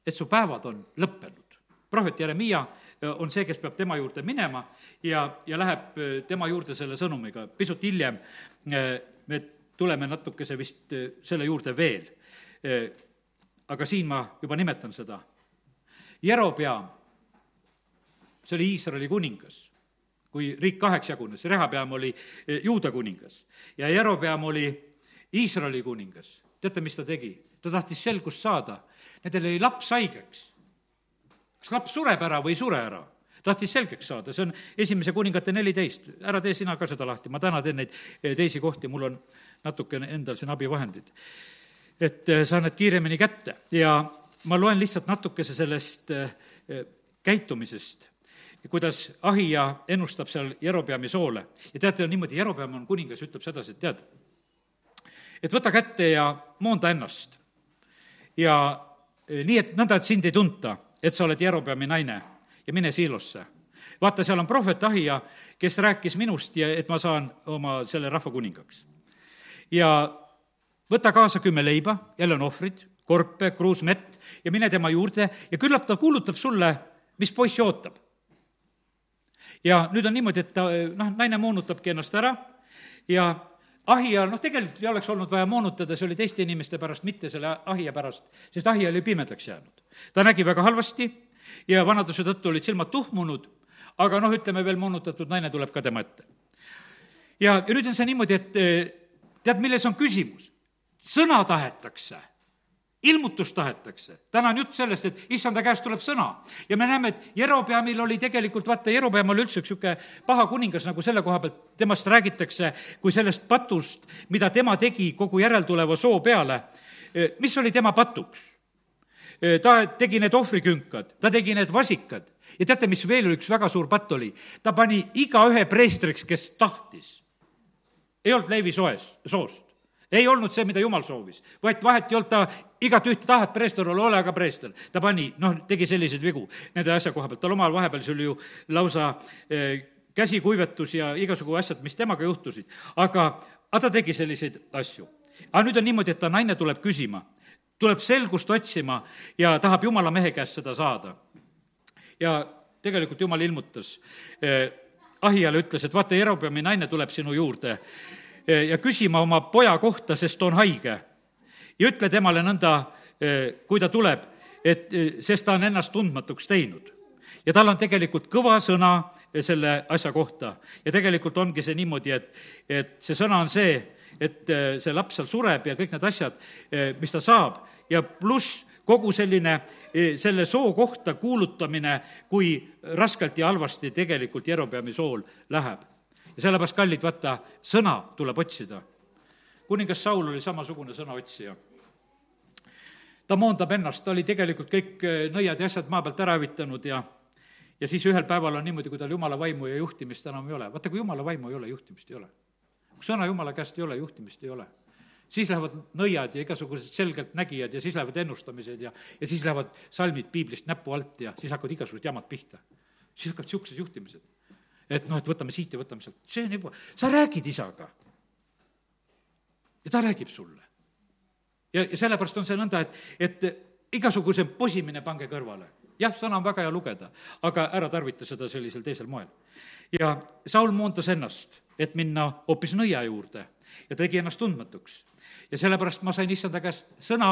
Speaker 1: et su päevad on lõppenud. prohvet Jeremiia äh, on see, kes peab tema juurde minema ja, ja läheb äh, tema juurde selle sõnumiga. pisut hiljem äh, me tuleme natukese vist selle juurde veel. aga siin ma juba nimetan seda. Jerobeam, see oli Iisraeli kuningas kui riik kaheks jagunes, Rehapeam oli eh, Juuda kuningas ja Jerobeam oli Iisraeli kuningas. teate, mis ta tegi? ta tahtis selgust saada. Nendel jäi laps haigeks. kas laps sureb ära või ei sure ära? tahtis selgeks saada, see on esimese kuningate neliteist, ära tee sina ka seda lahti, ma täna teen neid eh, teisi kohti, mul on natukene endal siin abivahendid. et eh, saan need kiiremini kätte ja ma loen lihtsalt natukese sellest käitumisest kuidas Ahija ennustab seal Jerobeami soole. ja teate, niimoodi, Jerobeam on kuningas, ütleb sedasi, et tead, et võta kätte ja moonda ennast. ja eh, nii, et nõnda, et sind ei tunta, et sa oled Jerobeami naine ja mine Siilosse. vaata, seal on prohvet Ahija, kes rääkis minust ja et ma saan oma selle rahva kuningaks. ja võta kaasa kümme leiba, jälle on ohvrid, korpe, kruus mett ja mine tema juurde ja küllap ta kuulutab sulle, mis poissi ootab ja nüüd on niimoodi, et ta, noh, naine moonutabki ennast ära ja ahia, noh, tegelikult ei oleks olnud vaja moonutada, see oli teiste inimeste pärast, mitte selle ahia pärast, sest ahia oli pimedaks jäänud. ta nägi väga halvasti ja vanaduse tõttu olid silmad tuhmunud, aga noh, ütleme veel moonutatud naine tuleb ka tema ette. ja, ja nüüd on see niimoodi, et tead, milles on küsimus? sõna tahetakse ilmutust tahetakse. täna on jutt sellest, et issanda käest tuleb sõna. ja me näeme, et Jerobeamil oli tegelikult, vaata, Jerobeam oli üldse üks niisugune paha kuningas, nagu selle koha pealt temast räägitakse kui sellest patust, mida tema tegi kogu järeltuleva soo peale. mis oli tema patuks? ta tegi need ohvrikünkad, ta tegi need vasikad ja teate, mis veel üks väga suur patt oli? ta pani igaühe preestriks, kes tahtis. ei olnud Leevi soes, soost ei olnud see, mida jumal soovis, vaid vahet ei olnud ta igatühte tahad preester olla, ole aga preester. ta pani, noh, tegi selliseid vigu nende asja koha pealt, tal omal vahepeal see oli ju lausa eh, käsikuivetus ja igasugu asjad, mis temaga juhtusid. aga, aga ta tegi selliseid asju. aga nüüd on niimoodi, et ta naine tuleb küsima, tuleb selgust otsima ja tahab jumala mehe käest seda saada. ja tegelikult jumal ilmutas eh,, Ahijale ütles, et vaata, Jerobeami naine tuleb sinu juurde Eh, ja küsima oma poja kohta, sest on haige. ja ütle temale nõnda, eh, kui ta tuleb, et eh, sest ta on ennast tundmatuks teinud. ja tal on tegelikult kõva sõna selle asja kohta ja tegelikult ongi see niimoodi, et, et see sõna on see, et see laps seal sureb ja kõik need asjad, mis ta saab ja pluss kogu selline, selle soo kohta kuulutamine, kui raskelt ja halvasti tegelikult Jerobeami sool läheb ja sellepärast, kallid, vaata, sõna tuleb otsida. kuningas Saul oli samasugune sõnaotsija. ta moondab ennast, ta oli tegelikult kõik eh, nõiad ja asjad maa pealt ära hävitanud ja ja siis ühel päeval on niimoodi, kui tal jumala vaimu ja juhtimist enam ei ole. vaata, kui jumala vaimu ei ole, juhtimist ei ole. kui sõna jumala käest ei ole, juhtimist ei ole siis lähevad nõiad ja igasugused selgeltnägijad ja siis lähevad ennustamised ja, ja siis lähevad salmid piiblist näpu alt ja siis hakkavad igasugused jamad pihta. siis hakkavad niisugused juhtimised et noh, et võtame siit ja võtame sealt, see on juba, sa räägid isaga. ja ta räägib sulle. ja, ja sellepärast on see nõnda, et, et igasuguse posimine pange kõrvale. jah, sõna on väga hea lugeda, aga ära tarvita seda sellisel teisel moel. ja Saul moondas ennast et minna hoopis nõia juurde ja tegi ennast tundmatuks. ja sellepärast ma sain issanda käest sõna,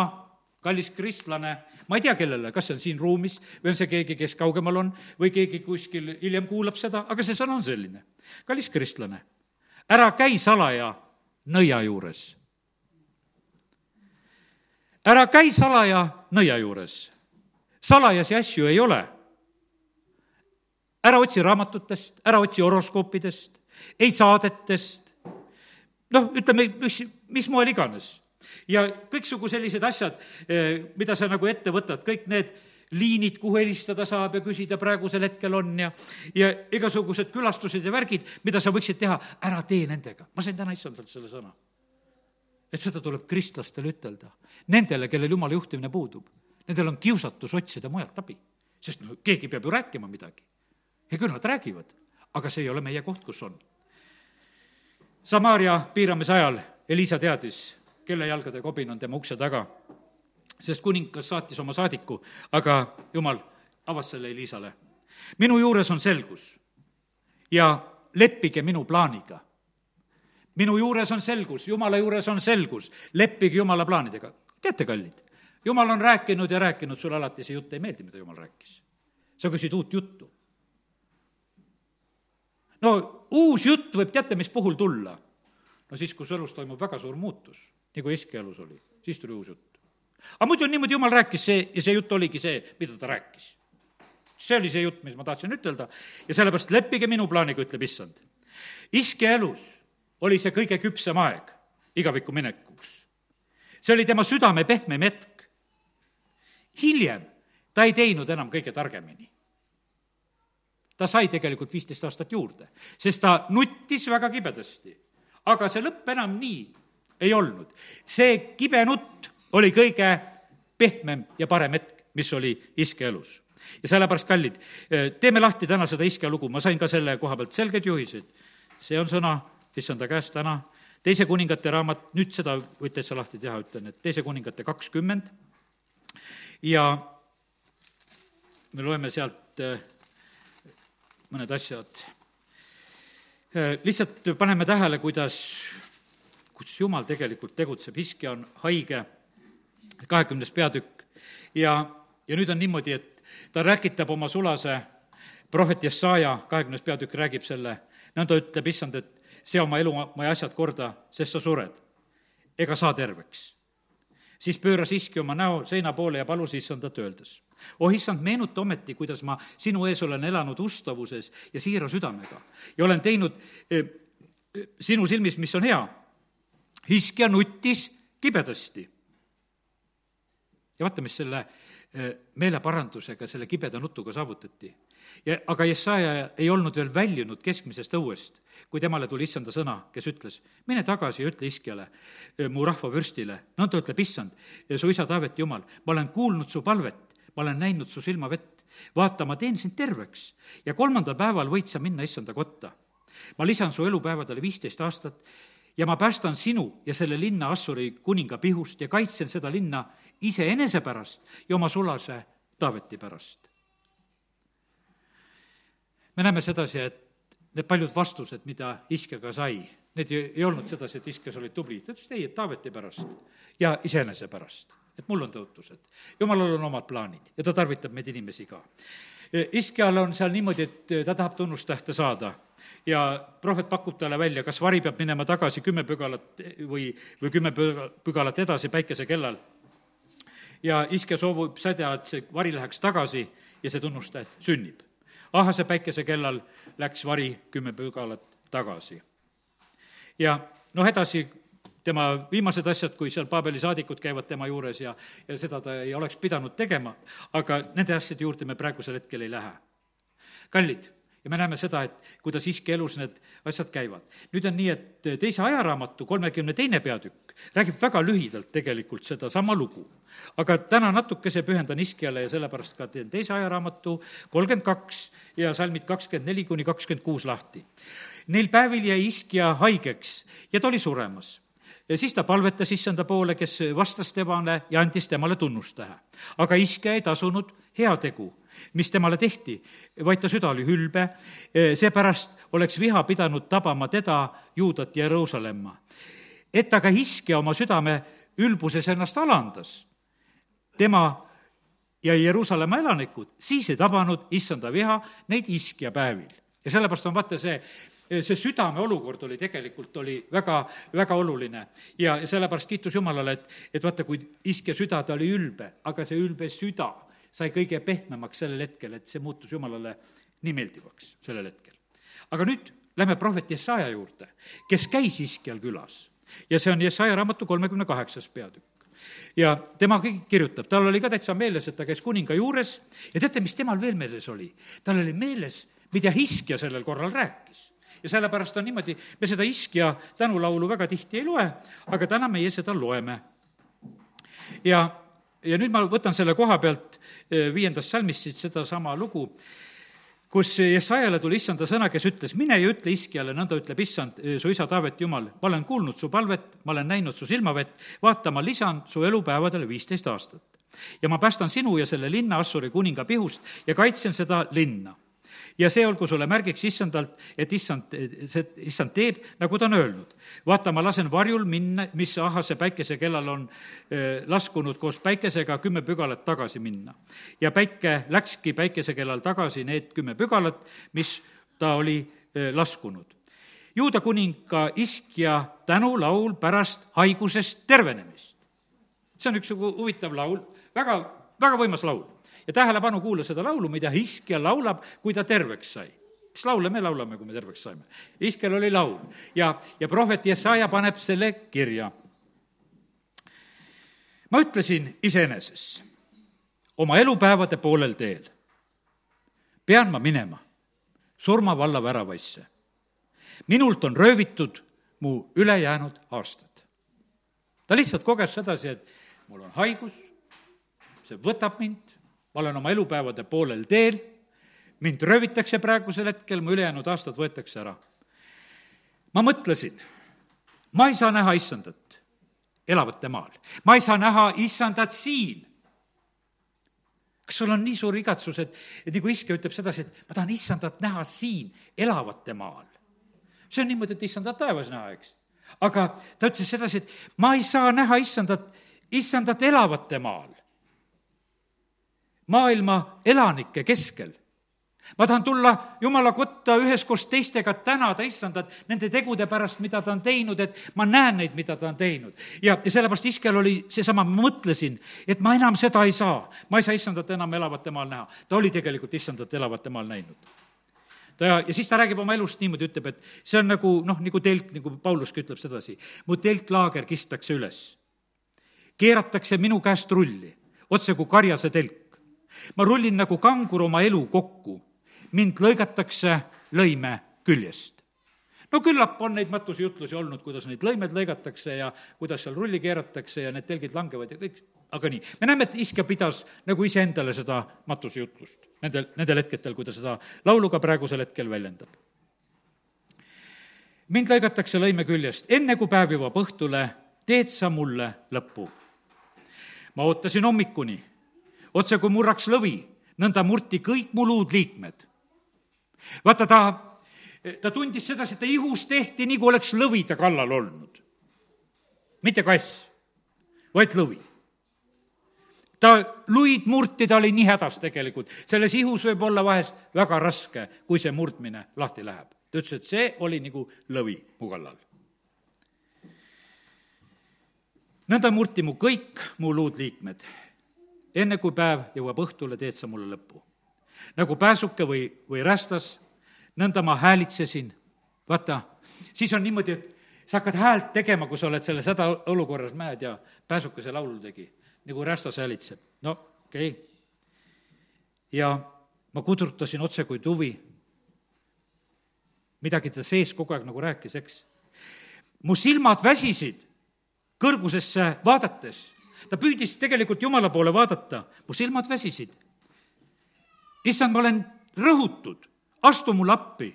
Speaker 1: kallis kristlane, ma ei tea, kellele, kas see on siin ruumis või on see keegi, kes kaugemal on või keegi kuskil hiljem kuulab seda, aga see sõna on selline. kallis kristlane, ära käi salaja nõia juures. ära käi salaja nõia juures. salajasi asju ei ole. ära otsi raamatutest, ära otsi horoskoopidest, ei saadetest, noh, ütleme, mis, mis moel iganes. Ja kõiksugu sellised asjad, eh, mida sa nagu ette võtad, kõik need liinid, kuhu helistada saab ja küsida praegusel hetkel on ja, ja igasugused külastused ja värgid, mida sa võiksid teha, ära tee nendega. ma sain täna issandalt selle sõna. et seda tuleb kristlastele ütelda. Nendele, kellel jumala juhtimine puudub, nendel on kiusatus otsida mujalt abi. sest no keegi peab ju rääkima midagi. ja küll nad räägivad, aga see ei ole meie koht, kus on Samaaria piiramise ajal Elisa teadis, kelle jalgade kobin on tema ukse taga, sest kuningas saatis oma saadiku, aga jumal avas selle Elisale. minu juures on selgus ja leppige minu plaaniga. minu juures on selgus, jumala juures on selgus, leppige jumala plaanidega. teate, kallid, jumal on rääkinud ja rääkinud, sulle alati see jutt ei meeldi, mida jumal rääkis. sa küsid uut juttu no uus jutt võib teate, mis puhul tulla? no siis, kus elus toimub väga suur muutus, nagu Eski elus oli, siis tuli uus jutt. aga muidu niimoodi, jumal rääkis see ja see jutt oligi see, mida ta rääkis. see oli see jutt, mis ma tahtsin ütelda ja sellepärast leppige minu plaaniga, ütleb issand. Iske elus oli see kõige küpsem aeg igavikku minekuks. see oli tema südame pehmem hetk. hiljem ta ei teinud enam kõige targemini ta sai tegelikult viisteist aastat juurde, sest ta nuttis väga kibedasti. aga see lõpp enam nii ei olnud. see kibe nutt oli kõige pehmem ja parem hetk, mis oli iske elus. ja sellepärast, kallid, teeme lahti täna seda iske lugu, ma sain ka selle koha pealt selged juhised. see on sõna issanda käest täna, teise kuningate raamat, nüüd seda võid täitsa lahti teha, ütlen, et teise kuningate kakskümmend ja me loeme sealt mõned asjad. Äh, lihtsalt paneme tähele, kuidas, kuidas Jumal tegelikult tegutseb, Hiske on haige, kahekümnes peatükk, ja, ja nüüd on niimoodi, et ta räkitab oma sulase, prohvet Jesaja, kahekümnes peatükk räägib selle, nõnda ütleb issand, et sea oma elu, oma asjad korda, sest sa sured. Ega saa terveks. siis pööras Iski oma näo seina poole ja palus issandat öeldes oh issand, meenuta ometi, kuidas ma sinu ees olen elanud ustavuses ja siira südamega. Ja olen teinud eh, sinu silmis, mis on hea. Hiskia nuttis kibedasti. ja vaata, mis selle eh, meeleparandusega, selle kibeda nutuga saavutati. ja aga Jesaja ei olnud veel väljunud keskmisest õuest, kui temale tuli issanda sõna, kes ütles, mine tagasi ja ütle Iskiale, eh, mu rahva vürstile, nõnda ütleb issand, su isa Taaveti jumal, ma olen kuulnud su palvet ma olen näinud su silmavett. vaata, ma teen sind terveks ja kolmandal päeval võid sa minna issanda kotta. ma lisan su elupäevadele viisteist aastat ja ma päästan sinu ja selle linna Assuri kuninga pihust ja kaitsen seda linna iseenese pärast ja oma sulase Taaveti pärast. me näeme sedasi, et need paljud vastused, mida Iskega sai, need ei, ei olnud sedasi, et Iskes olid tubli, ta ütles ei, et Taaveti pärast ja iseenese pärast et mul on tõotused. jumalal on omad plaanid ja ta tarvitab meid inimesi ka. Iskjal on seal niimoodi, et ta tahab tunnustähte saada ja prohvet pakub talle välja, kas vari peab minema tagasi kümme pügalat või, või kümme pügalat edasi päikese kellal. ja Iskja soovib seda, et see vari läheks tagasi ja see tunnustäht sünnib. ahase päikese kellal läks vari kümme pügalat tagasi. ja noh, edasi tema viimased asjad, kui seal Paabeli saadikud käivad tema juures ja, ja seda ta ei oleks pidanud tegema, aga nende asjade juurde me praegusel hetkel ei lähe. kallid, ja me näeme seda, et kuidas iske elus need asjad käivad. nüüd on nii, et teise ajaraamatu kolmekümne teine peatükk räägib väga lühidalt tegelikult sedasama lugu. aga täna natukese pühendan iskjale ja sellepärast ka teen teise ajaraamatu kolmkümmend kaks ja salmid kakskümmend neli kuni kakskümmend kuus lahti. Neil päevil jäi iskja haigeks ja ta oli suremas ja siis ta palvetas issanda poole, kes vastas temale ja andis temale tunnustähe. aga iske ei tasunud heategu, mis temale tehti, vaid ta süda oli ülbe, seepärast oleks viha pidanud tabama teda, Juudat ja Jeruusalemma. et aga Hiskja oma südame ülbuses ennast alandas, tema ja Jeruusalemma elanikud, siis ei tabanud issanda viha neid Hiskja päevil. ja sellepärast on vaata see, see südame olukord oli tegelikult, oli väga, väga oluline. ja, ja sellepärast kiitus Jumalale, et, et vaata, kui Hiskja süda, ta oli ülbe, aga see ülbe süda sai kõige pehmemaks sellel hetkel, et see muutus Jumalale nii meeldivaks sellel hetkel. aga nüüd lähme prohvet Jesaja juurde, kes käis Iskjal külas ja see on Jesaja raamatu kolmekümne kaheksas peatükk ja tema kirjutab, tal oli ka täitsa meeles, et ta käis kuninga juures ja teate, mis temal veel meeles oli? tal oli meeles, mida Hiskja sellel korral rääkis. Ja sellepärast on niimoodi, me seda Hiskja tänulaulu väga tihti ei loe, aga täna meie seda loeme. ja, ja nüüd ma võtan selle koha pealt eh, viiendast salmist siit sedasama lugu kus Jesajale tuli issanda sõna, kes ütles, mine ja ütle Iskiale, nõnda ütleb issand, su isa Taaveti jumal, ma olen kuulnud su palvet, ma olen näinud su silmavett, vaata, ma lisan su elupäevadele viisteist aastat. ja ma päästan sinu ja selle linna Assuri kuninga pihust ja kaitsen seda linna ja see olgu sulle märgiks issandalt, et issand, see, issand teeb, nagu ta on öelnud. vaata, ma lasen varjul minna, mis ahase päikese kellal on laskunud koos päikesega kümme pügalat tagasi minna. ja päike läkski päikese kellal tagasi need kümme pügalat, mis ta oli laskunud. juuda kuninga iskja tänulaul pärast haigusest tervenemist. see on üks huvitav laul, väga, väga võimas laul ja tähelepanu, kuula seda laulu, mida Hiskja laulab, kui ta terveks sai mis laule me laulame, kui me terveks saime? Iskel oli laul ja, ja prohvet Jesaja paneb selle kirja. ma ütlesin iseeneses oma elupäevade poolel teel pean ma minema surmavalla väravaisse. minult on röövitud mu ülejäänud aastad. ta lihtsalt koges sedasi, et mul on haigus, see võtab mind, ma olen oma elupäevade poolel teel, mind röövitakse praegusel hetkel, mu ülejäänud aastad võetakse ära. ma mõtlesin, ma ei saa näha issandat elavate maal, ma ei saa näha issandat siin kas sul on nii suur igatsus, et, et nagu iske ütleb sedasi, et ma tahan issandat näha siin, elavate maal. see on niimoodi, et issandat taevas näha, eks. aga ta ütles sedasi, et ma ei saa näha issandat, issandat elavate maal maailma elanike keskel. ma tahan tulla Jumala kotta üheskoos teistega tänada issandat nende tegude pärast, mida ta on teinud, et ma näen neid, mida ta on teinud. ja, ja sellepärast Iskel oli seesama, ma mõtlesin, et ma enam seda ei saa. ma ei saa issandat enam elavate maal näha. ta oli tegelikult issandat elavate maal näinud ta ja, ja siis ta räägib oma elust niimoodi, ütleb, et see on nagu noh, nagu telk, nagu Pauluski ütleb sedasi, mu telklaager kistakse üles. keeratakse minu käest rulli, otse kui karjase telk ma rullin nagu kangur oma elu kokku. mind lõigatakse lõime küljest. no küllap on neid matusejutlusi olnud, kuidas neid lõimed lõigatakse ja kuidas seal rulli keeratakse ja need telgid langevad ja kõik, aga nii. me näeme, et Iskja pidas nagu iseendale seda matusejutlust nendel, nendel hetkedel, kui ta seda laulu ka praegusel hetkel väljendab. mind lõigatakse lõime küljest, enne kui päev jõuab õhtule, teed sa mulle lõppu. ma ootasin hommikuni otse kui murraks lõvi, nõnda murti kõik mu luudliikmed. vaata, ta, ta tundis sedasi, et ta ihus tehti nii, kui oleks lõvi ta kallal olnud. mitte kass, vaid lõvi ta luid murti, ta oli nii hädas tegelikult. selles ihus võib olla vahest väga raske, kui see murdmine lahti läheb. ta ütles, et see oli nagu lõvi mu kallal. nõnda murti mu kõik mu luudliikmed enne kui päev jõuab õhtule, teed sa mulle lõpu. nagu pääsuke või, või rästas, nõnda ma häälitsesin, vaata, siis on niimoodi, et sa hakkad häält tegema, kui sa oled selles hädaolukorras, näed, ja pääsukese laulu tegi, nagu rästas häälitseb, no okei okay.. ja ma kudrutasin otse kui tuvi. midagi ta sees kogu aeg nagu rääkis, eks. mu silmad väsisid kõrgusesse vaadates ta püüdis tegelikult Jumala poole vaadata, mu silmad väsisid. issand, ma olen rõhutud, astu mulle appi.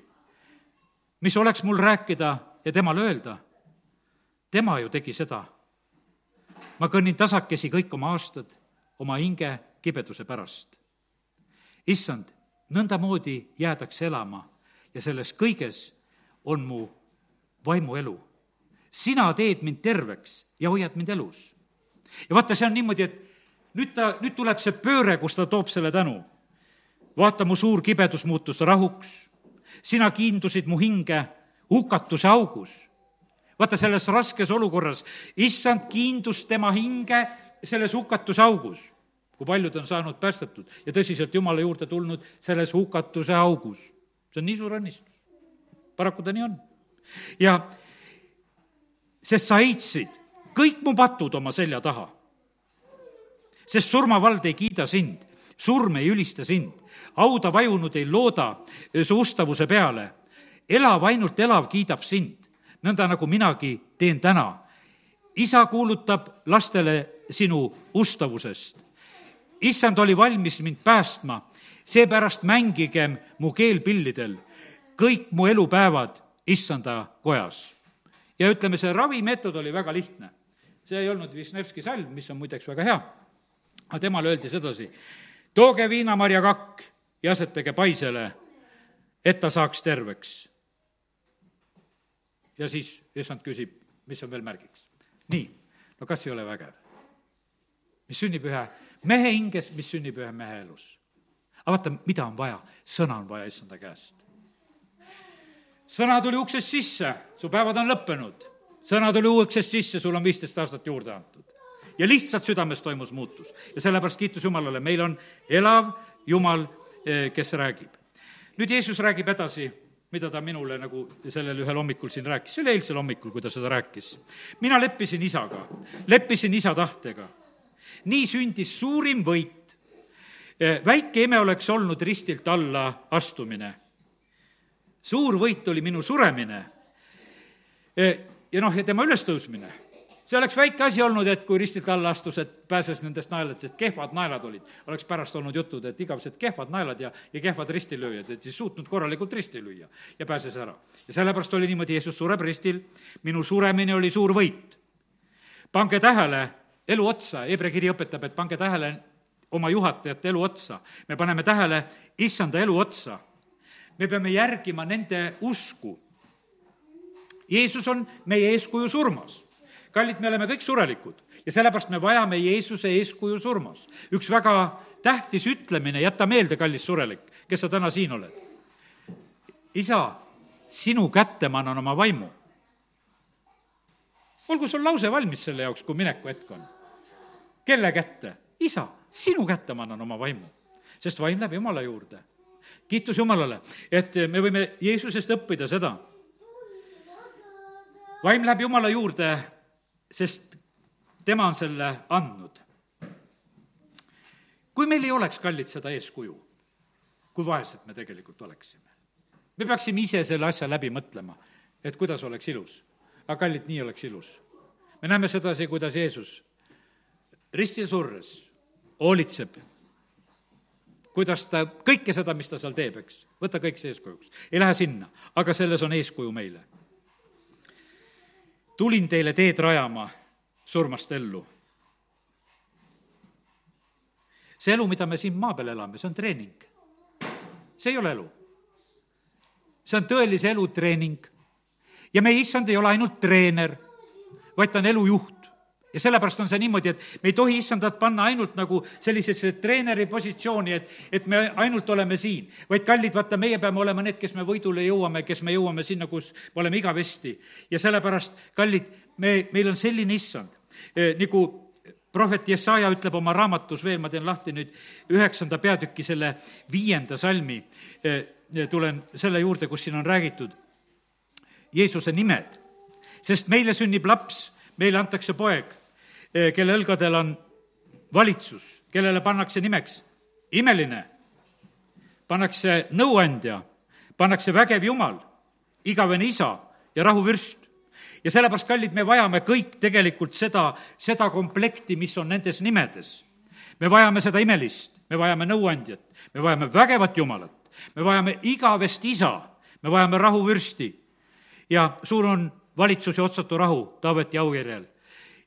Speaker 1: mis oleks mul rääkida ja temale öelda? tema ju tegi seda. ma kõnnin tasakesi kõik oma aastad oma hinge kibeduse pärast. issand, nõndamoodi jäädakse elama ja selles kõiges on mu vaimuelu. sina teed mind terveks ja hoiad mind elus. Ja vaata, see on niimoodi, et nüüd ta, nüüd tuleb see pööre, kus ta toob selle tänu. vaata, mu suur kibedus muutus rahuks, sina kiindusid mu hinge hukatuse augus. vaata, selles raskes olukorras, issand kiindus tema hinge selles hukatuse augus kui paljud on saanud päästetud ja tõsiselt Jumala juurde tulnud selles hukatuse augus. see on nii suur õnnistus. paraku ta nii on. ja sest sa heitsid kõik mu patud oma selja taha. sest surmavald ei kiida sind, surm ei ülista sind, hauda vajunud ei looda su ustavuse peale. elav, ainult elav kiidab sind, nõnda nagu minagi teen täna. isa kuulutab lastele sinu ustavusest issand oli valmis mind päästma, seepärast mängigem mu keelpillidel kõik mu elupäevad issanda kojas. ja ütleme, see ravimeetod oli väga lihtne. See ei olnud Wisniewski salm, mis on muideks väga hea, aga temale öeldi sedasi, tooge viinamarja kakk ja asetage paisele, et ta saaks terveks. ja siis issand küsib, mis on veel märgiks. nii, no kas ei ole vägev? mis sünnib ühe mehe hinges, mis sünnib ühe mehe elus. aga vaata, mida on vaja? sõna on vaja issanda käest. sõna tuli uksest sisse, su päevad on lõppenud. Sõna tuli uksest sisse, sul on viisteist aastat juurde antud. ja lihtsalt südames toimus muutus. ja sellepärast kiitus Jumalale, meil on elav Jumal, eh, kes räägib. nüüd Jeesus räägib edasi mida ta minule nagu sellel ühel hommikul siin rääkis, see oli eilsel hommikul, kui ta seda rääkis. mina leppisin isaga, leppisin isa tahtega nii sündis suurim võit. väike ime oleks olnud ristilt alla astumine. suur võit oli minu suremine ja noh, ja tema ülestõusmine see oleks väike asi olnud, et kui ristilt alla astus, et pääses nendest naeladest, kehvad naelad olid. oleks pärast olnud jutud, et igavesed kehvad naelad ja, ja kehvad ristilööjad, et ei suutnud korralikult risti lüüa ja pääses ära. ja sellepärast oli niimoodi, Jeesus sureb ristil, minu suremine oli suur võit. pange tähele, elu otsa, Hebra kiri õpetab, et pange tähele oma juhatajate elu otsa. me paneme tähele issanda elu otsa. me peame järgima nende usku. Jeesus on meie eeskuju surmas kallid, me oleme kõik surelikud ja sellepärast me vajame Jeesuse eeskuju surmas. üks väga tähtis ütlemine, jäta meelde, kallis surelik, kes sa täna siin oled. isa, sinu kätte ma annan oma vaimu. olgu sul lause valmis selle jaoks, kui mineku hetk on kelle kätte? isa, sinu kätte ma annan oma vaimu, sest vaim läheb Jumala juurde. kiitus Jumalale, et me võime Jeesusest õppida seda. Vaim läheb Jumala juurde, sest tema on selle andnud. kui meil ei oleks, kallid, seda eeskuju, kui vaesed me tegelikult oleksime, me peaksime ise selle asja läbi mõtlema, et kuidas oleks ilus. aga kallid, nii oleks ilus. me näeme sedasi, kuidas Jeesus ristil surres hoolitseb, kuidas ta, kõike seda, mis ta seal teeb, eks, võta kõik see eeskujuks. ei lähe sinna, aga selles on eeskuju meile. Tulin teile teed rajama surmast ellu. see elu, mida me siin maa peal elame, see on treening. see ei ole elu. see on tõelise elu treening. ja meie issand ei ole ainult treener, vaid ta on elujuht ja sellepärast on see niimoodi, et me ei tohi issandat panna ainult nagu sellisesse treeneri positsiooni, et, et me ainult oleme siin, vaid kallid, vaata, meie peame olema need, kes me võidule jõuame, kes me jõuame sinna, kus me oleme igavesti. ja sellepärast, kallid, me, meil on selline issand. E,, nagu prohvet Jesaja ütleb oma raamatus veel, ma teen lahti nüüd üheksanda peatüki selle viienda salmi. E,, tulen selle juurde, kus siin on räägitud Jeesuse nimed, sest meile sünnib laps, meile antakse poeg. Eh, kelle õlgadel on valitsus, kellele pannakse nimeks imeline, pannakse nõuandja, pannakse vägev Jumal, igavene isa ja rahuvürst. ja sellepärast, kallid, me vajame kõik tegelikult seda, seda komplekti, mis on nendes nimedes. me vajame seda imelist, me vajame nõuandjat, me vajame vägevat Jumalat, me vajame igavest isa, me vajame rahuvürsti ja suur on valitsus ja otsatu rahu Taaveti aujärjel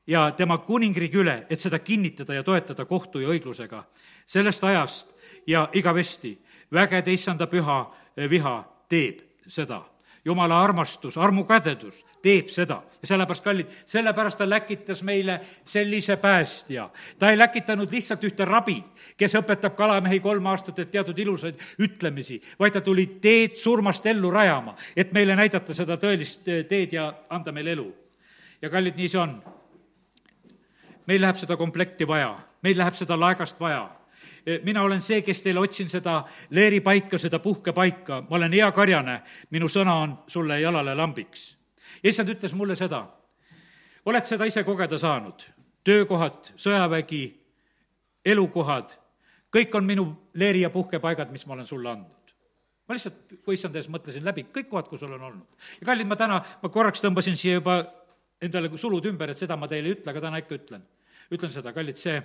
Speaker 1: ja tema kuningriigi üle, et seda kinnitada ja toetada kohtu ja õiglusega sellest ajast ja igavesti. vägede issanda püha viha teeb seda jumala armastus, armukädedus teeb seda ja sellepärast, kallid, sellepärast ta läkitas meile sellise päästja. ta ei läkitanud lihtsalt ühte rabi, kes õpetab kalamehi kolm aastat, et teatud ilusaid ütlemisi, vaid ta tuli teed surmast ellu rajama, et meile näidata seda tõelist teed ja anda meile elu. ja kallid, nii see on. Meil läheb seda komplekti vaja, meil läheb seda laegast vaja. Eh, mina olen see, kes teile otsin seda leeripaika, seda puhkepaika, ma olen hea karjane, minu sõna on sulle jalale lambiks. issand ütles mulle seda, oled seda ise kogeda saanud, töökohad, sõjavägi, elukohad, kõik on minu leeri- ja puhkepaigad, mis ma olen sulle andnud. Ma lihtsalt, kui issand ees mõtlesin läbi kõik kohad, kus olen olnud. ja kallid, ma täna, ma korraks tõmbasin siia juba endale sulud ümber, et seda ma teile ei ütle, aga täna ikka ütlen. Ütlen seda, kallid, see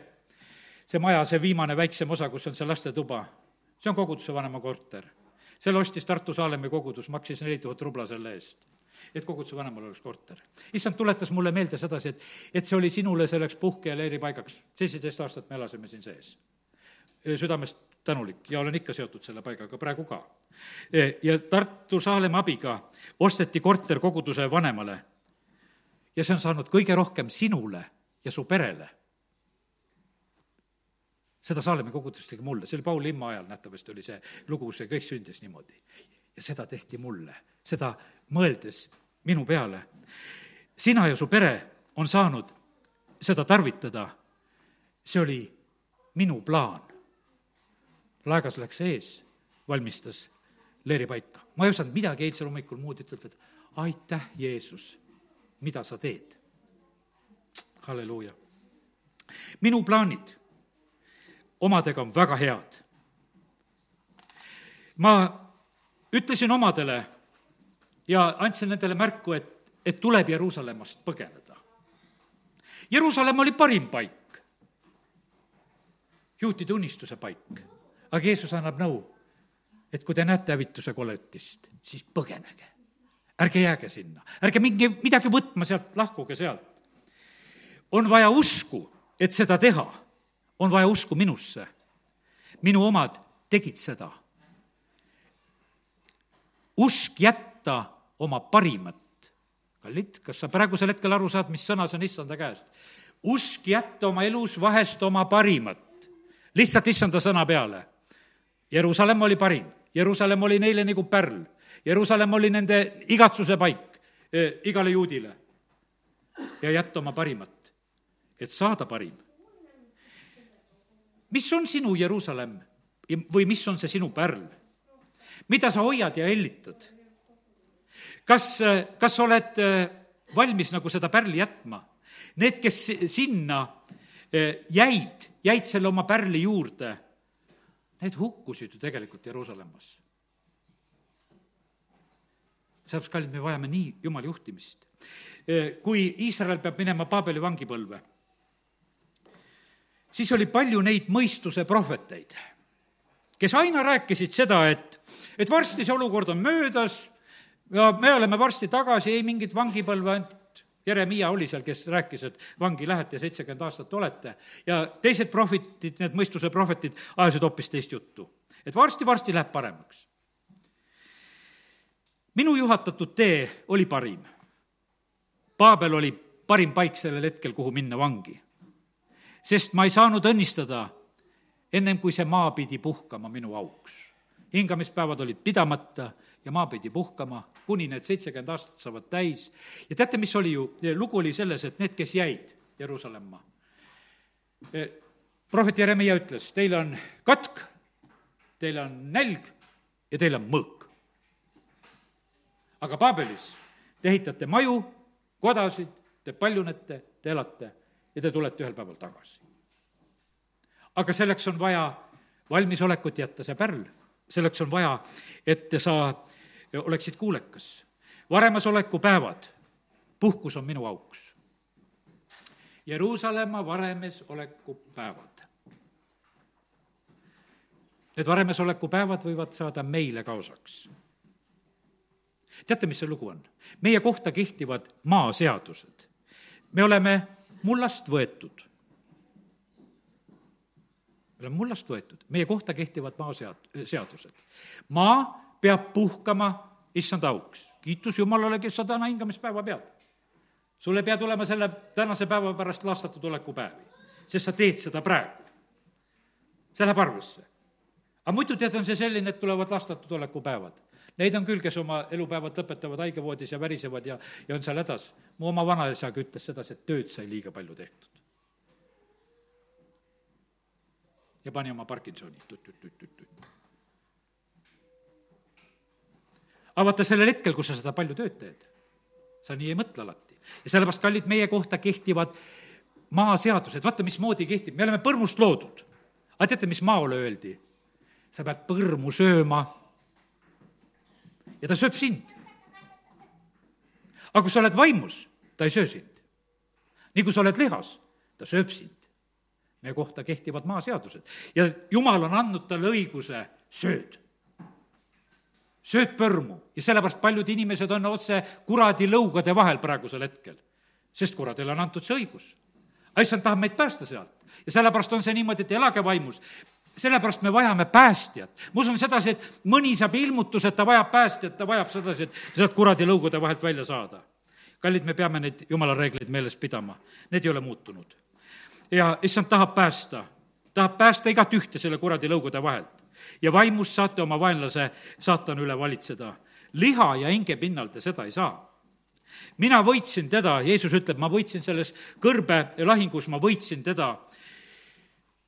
Speaker 1: see maja, see viimane väiksem osa, kus on see lastetuba, see on koguduse vanema korter. selle ostis Tartu Saalemi kogudus, maksis neli tuhat rubla selle eest et koguduse vanemal oleks korter. issand tuletas mulle meelde sedasi, et, et see oli sinule selleks puhke- ja leeripaigaks. seitseteist aastat me elasime siin sees. südamest tänulik ja olen ikka seotud selle paigaga praegu ka. ja Tartu Saalema abiga osteti korter koguduse vanemale. ja see on saanud kõige rohkem sinule ja su perele seda Saalemi kogudust tegi mulle, see oli Paul Imma ajal nähtavasti oli see lugu, see kõik sündis niimoodi. ja seda tehti mulle, seda mõeldes minu peale. sina ja su pere on saanud seda tarvitada, see oli minu plaan. laegas läks ees, valmistas leeripaika. ma ei osanud midagi eilsel hommikul muud ütelda, et aitäh, Jeesus, mida sa teed. Halleluuja. minu plaanid omadega on väga head. ma ütlesin omadele ja andsin nendele märku, et, et tuleb Jeruusalemmast põgeneda. Jeruusalemm oli parim paik, juutide unistuse paik. aga Jeesus annab nõu, et kui te näete hävituse koletist, siis põgenege. ärge jääge sinna, ärge minge midagi võtma sealt, lahkuge sealt. On vaja usku, et seda teha on vaja usku minusse. minu omad tegid seda. usk jätta oma parimat. kallid, kas sa praegusel hetkel aru saad, mis sõna see on issanda käest? usk jätta oma elus vahest oma parimat. lihtsalt issanda sõna peale. Jeruusalemm oli parim, Jeruusalemm oli neile nagu pärl, Jeruusalemm oli nende igatsuse paik eh, igale juudile. ja jätta oma parimat, et saada parim mis on sinu Jeruusalemm või mis on see sinu pärl? mida sa hoiad ja hellitad? kas, kas sa oled äh, valmis nagu seda pärli jätma? Need, kes sinna äh, jäid, jäid selle oma pärli juurde, need hukkusid ju tegelikult Jeruusalemmas. sellepärast, kallid, me vajame nii Jumala juhtimist. Äh, kui Iisrael peab minema Paabeli vangipõlve siis oli palju neid mõistuse prohveteid, kes aina rääkisid seda, et, et varsti see olukord on möödas ja me oleme varsti tagasi, ei mingit vangipõlve, ainult Jeremiah oli seal, kes rääkis, et vangi lähete seitsekümmend aastat olete. ja teised prohvetid, need mõistuse prohvetid, ajasid hoopis teist juttu. et varsti-varsti läheb paremaks. minu juhatatud tee oli parim. Paabel oli parim paik sellel hetkel, kuhu minna vangi sest ma ei saanud õnnistada ennem, kui see maa pidi puhkama minu auks. hingamispäevad olid pidamata ja maa pidi puhkama, kuni need seitsekümmend aastat saavad täis. ja teate, mis oli ju, lugu oli selles, et need, kes jäid Jeruusalemma, eh, prohvet Jeremiah ütles, teil on katk, teil on nälg ja teil on mõõk. aga Paabelis te ehitate maju, kodasid, te paljunete, te elate ja te tulete ühel päeval tagasi. aga selleks on vaja valmisolekut jätta see pärl, selleks on vaja, et sa oleksid kuulekas. varemas oleku päevad, puhkus on minu auks. Jeruusalemma varemes oleku päevad. Need varemes oleku päevad võivad saada meile ka osaks teate, mis see lugu on? meie kohta kehtivad maaseadused. me oleme mullast võetud. me oleme mullast võetud, meie kohta kehtivad maasead-, seadused. maa peab puhkama issand auks. kiitus Jumalale, kes sa täna hingamispäeva pead. sul ei pea tulema selle tänase päeva pärast lastatud oleku päevi, sest sa teed seda praegu. see läheb arvesse. aga muidu tead, on see selline, et tulevad lastatud oleku päevad. Neid on küll, kes oma elupäevad lõpetavad haigevoodis ja värisevad ja, ja on seal hädas. mu oma vanaisagi ütles sedasi, et tööd sai liiga palju tehtud. ja pani oma Parkinsoni tut-tut-tut-tut-tut. aga vaata, sellel hetkel, kus sa seda palju tööd teed, sa nii ei mõtle alati. ja sellepärast, kallid, meie kohta kehtivad maaseadused, vaata, mismoodi kehtib, me oleme põrmust loodud. aga teate, mis maole öeldi? sa pead põrmu sööma ja ta sööb sind. aga kui sa oled vaimus, ta ei söö sind. nii kui sa oled lihas, ta sööb sind meie kohta kehtivad maaseadused ja jumal on andnud talle õiguse sööd. sööd põrmu ja sellepärast paljud inimesed on otse kuradi lõugade vahel praegusel hetkel, sest kuradile on antud see õigus. issand tahab meid päästa sealt ja sellepärast on see niimoodi, et elage vaimus sellepärast me vajame päästjat. ma usun sedasi, et mõni saab ilmutuse, et ta vajab päästjat, ta vajab sedasi, et sealt kuradi lõugude vahelt välja saada. kallid, me peame neid jumala reegleid meeles pidama, need ei ole muutunud ja issand tahab päästa, tahab päästa igat ühte selle kuradi lõugude vahelt. ja vaimust saate oma vaenlase saatana üle valitseda. liha ja hinge pinnal te seda ei saa mina võitsin teda, Jeesus ütleb, ma võitsin selles kõrbelahingus, ma võitsin teda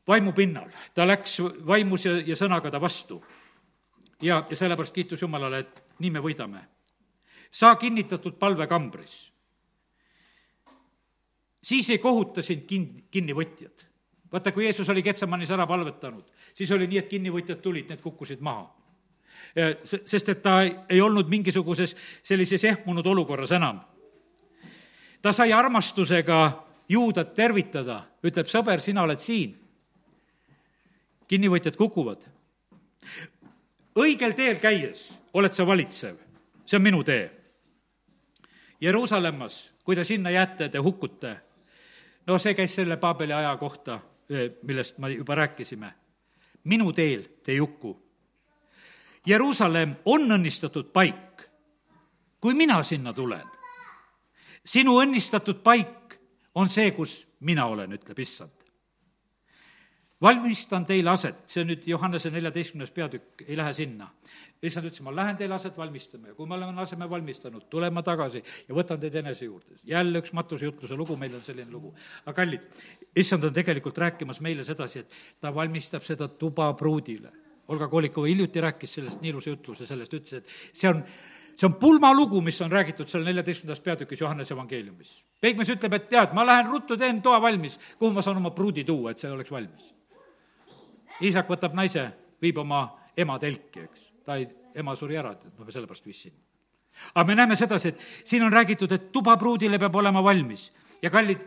Speaker 1: vaimu pinnal. ta läks vaimus ja, ja sõnaga ta vastu. ja, ja sellepärast kiitus Jumalale, et nii me võidame. saa kinnitatud palvekambris siis ei kohuta sind kin-, kinnivõtjad. vaata, kui Jeesus oli Ketsamanis ära palvetanud, siis oli nii, et kinnivõtjad tulid, need kukkusid maha. Sest et ta ei olnud mingisuguses sellises ehmunud olukorras enam. ta sai armastusega juudat tervitada, ütleb, sõber, sina oled siin. Kinnivõtjad kukuvad. õigel teel käies oled sa valitsev, see on minu tee. Jeruusalemmas, kui te sinna jääte, te hukkute no see käis selle Paabeli aja kohta, millest me juba rääkisime. minu teel te ei hukku. Jeruusalemm on õnnistatud paik, kui mina sinna tulen. sinu õnnistatud paik on see, kus mina olen, ütleb issand valmistan teile aset, see on nüüd Johannese neljateistkümnes peatükk, ei lähe sinna. issand ütles, ma lähen teile aset valmistama ja kui me oleme aseme valmistanud, tulen ma tagasi ja võtan teid enese juurde. jälle üks matusejutluse lugu, meil on selline lugu. aga kallid, issand on tegelikult rääkimas meile sedasi, et ta valmistab seda tuba pruudile. Olga Kolikova hiljuti rääkis sellest nii ilusa jutluse sellest, ütles, et see on see on pulmalugu, mis on räägitud seal neljateistkümnendas peatükis Johannese evangeeliumis. Peigmees ütleb, et tead, ma lähen ruttu teen toa valmis, kuhu ma saan oma pruudi tuua, et see oleks valmis isak võtab naise, viib oma ema telki, eks. ta ei, ema suri ära, et ma sellepärast viisin. aga me näeme sedasi, et siin on räägitud, et tuba pruudile peab olema valmis ja kallid,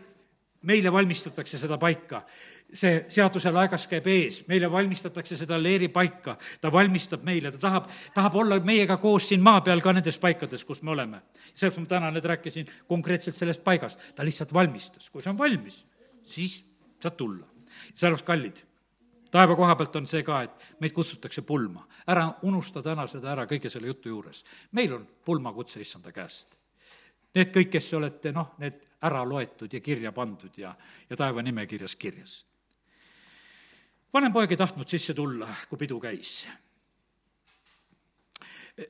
Speaker 1: meile valmistatakse seda paika. see seaduse laegas käib ees, meile valmistatakse seda leeri paika, ta valmistab meile, ta tahab, tahab olla meiega koos siin maa peal ka nendes paikades, kus me oleme. sellepärast ma täna nüüd rääkisin konkreetselt sellest paigast, ta lihtsalt valmistas, kui see on valmis, siis saad tulla. sellepärast, kallid taeva koha pealt on see ka, et meid kutsutakse pulma. ära unusta täna seda ära kõige selle jutu juures. meil on pulmakutse issanda käest. Need kõik, kes olete noh, need ära loetud ja kirja pandud ja, ja taeva nimekirjas kirjas. vanem poeg ei tahtnud sisse tulla, kui pidu käis.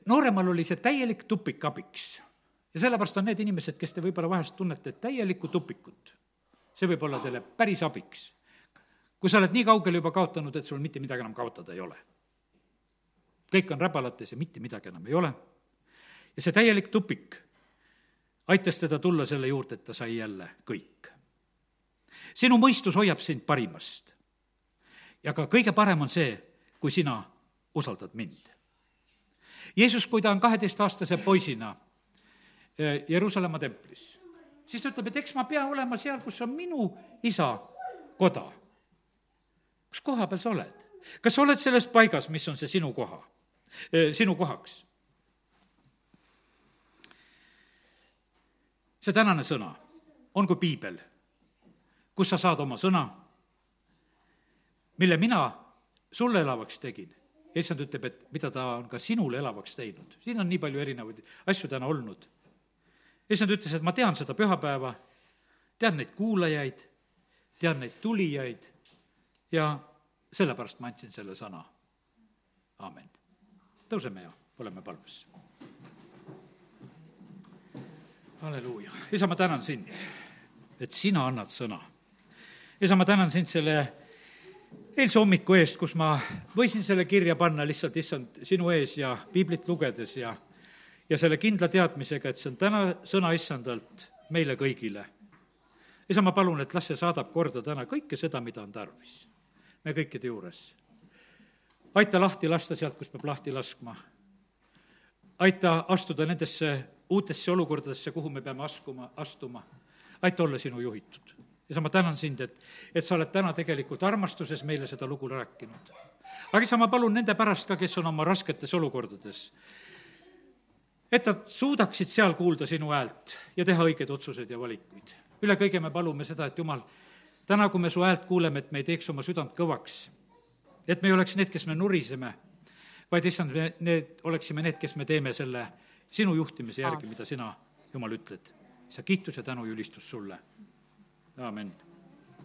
Speaker 1: nooremal oli see täielik tupik abiks ja sellepärast on need inimesed, kes te võib-olla vahest tunnete täielikku tupikut, see võib olla teile päris abiks kui sa oled nii kaugele juba kaotanud, et sul mitte midagi enam kaotada ei ole. kõik on räbalates ja mitte midagi enam ei ole. ja see täielik tupik aitas teda tulla selle juurde, et ta sai jälle kõik. sinu mõistus hoiab sind parimast. ja ka kõige parem on see, kui sina usaldad mind. Jeesus, kui ta on kaheteistaastase poisina eh, Jeruusalemma templis, siis ta ütleb, et eks ma pean olema seal, kus on minu isa koda kus koha peal sa oled? kas sa oled selles paigas, mis on see sinu koha, sinu kohaks? see tänane sõna on kui piibel, kus sa saad oma sõna, mille mina sulle elavaks tegin, issand ütleb, et mida ta on ka sinule elavaks teinud. siin on nii palju erinevaid asju täna olnud. issand ütles, et ma tean seda pühapäeva, tean neid kuulajaid, tean neid tulijaid ja sellepärast ma andsin selle sõna. aamen. tõuseme ja oleme palves. halleluuja, isa, ma tänan sind, et sina annad sõna. isa, ma tänan sind selle eilse hommiku eest, kus ma võisin selle kirja panna lihtsalt, issand, sinu ees ja piiblit lugedes ja ja selle kindla teadmisega, et see on täna sõna issandalt meile kõigile. isa, ma palun, et las see saadab korda täna kõike seda, mida on tarvis me kõikide juures. aita lahti lasta sealt, kus peab lahti laskma. aita astuda nendesse uutesse olukordadesse, kuhu me peame askuma, astuma. aita olla sinu juhitud. ja sa, ma tänan sind, et, et sa oled täna tegelikult armastuses meile seda lugu rääkinud. aga isa, ma palun nende pärast ka, kes on oma rasketes olukordades, et nad suudaksid seal kuulda sinu häält ja teha õigeid otsuseid ja valikuid. üle kõige me palume seda, et jumal, täna, kui me su häält kuuleme, et me ei teeks oma südant kõvaks, et me ei oleks need, kes me nuriseme, vaid issand, me need, oleksime need, kes me teeme selle sinu juhtimise järgi, mida sina, Jumal, ütled. sa kiitus ja tänu ja ülistus sulle. amin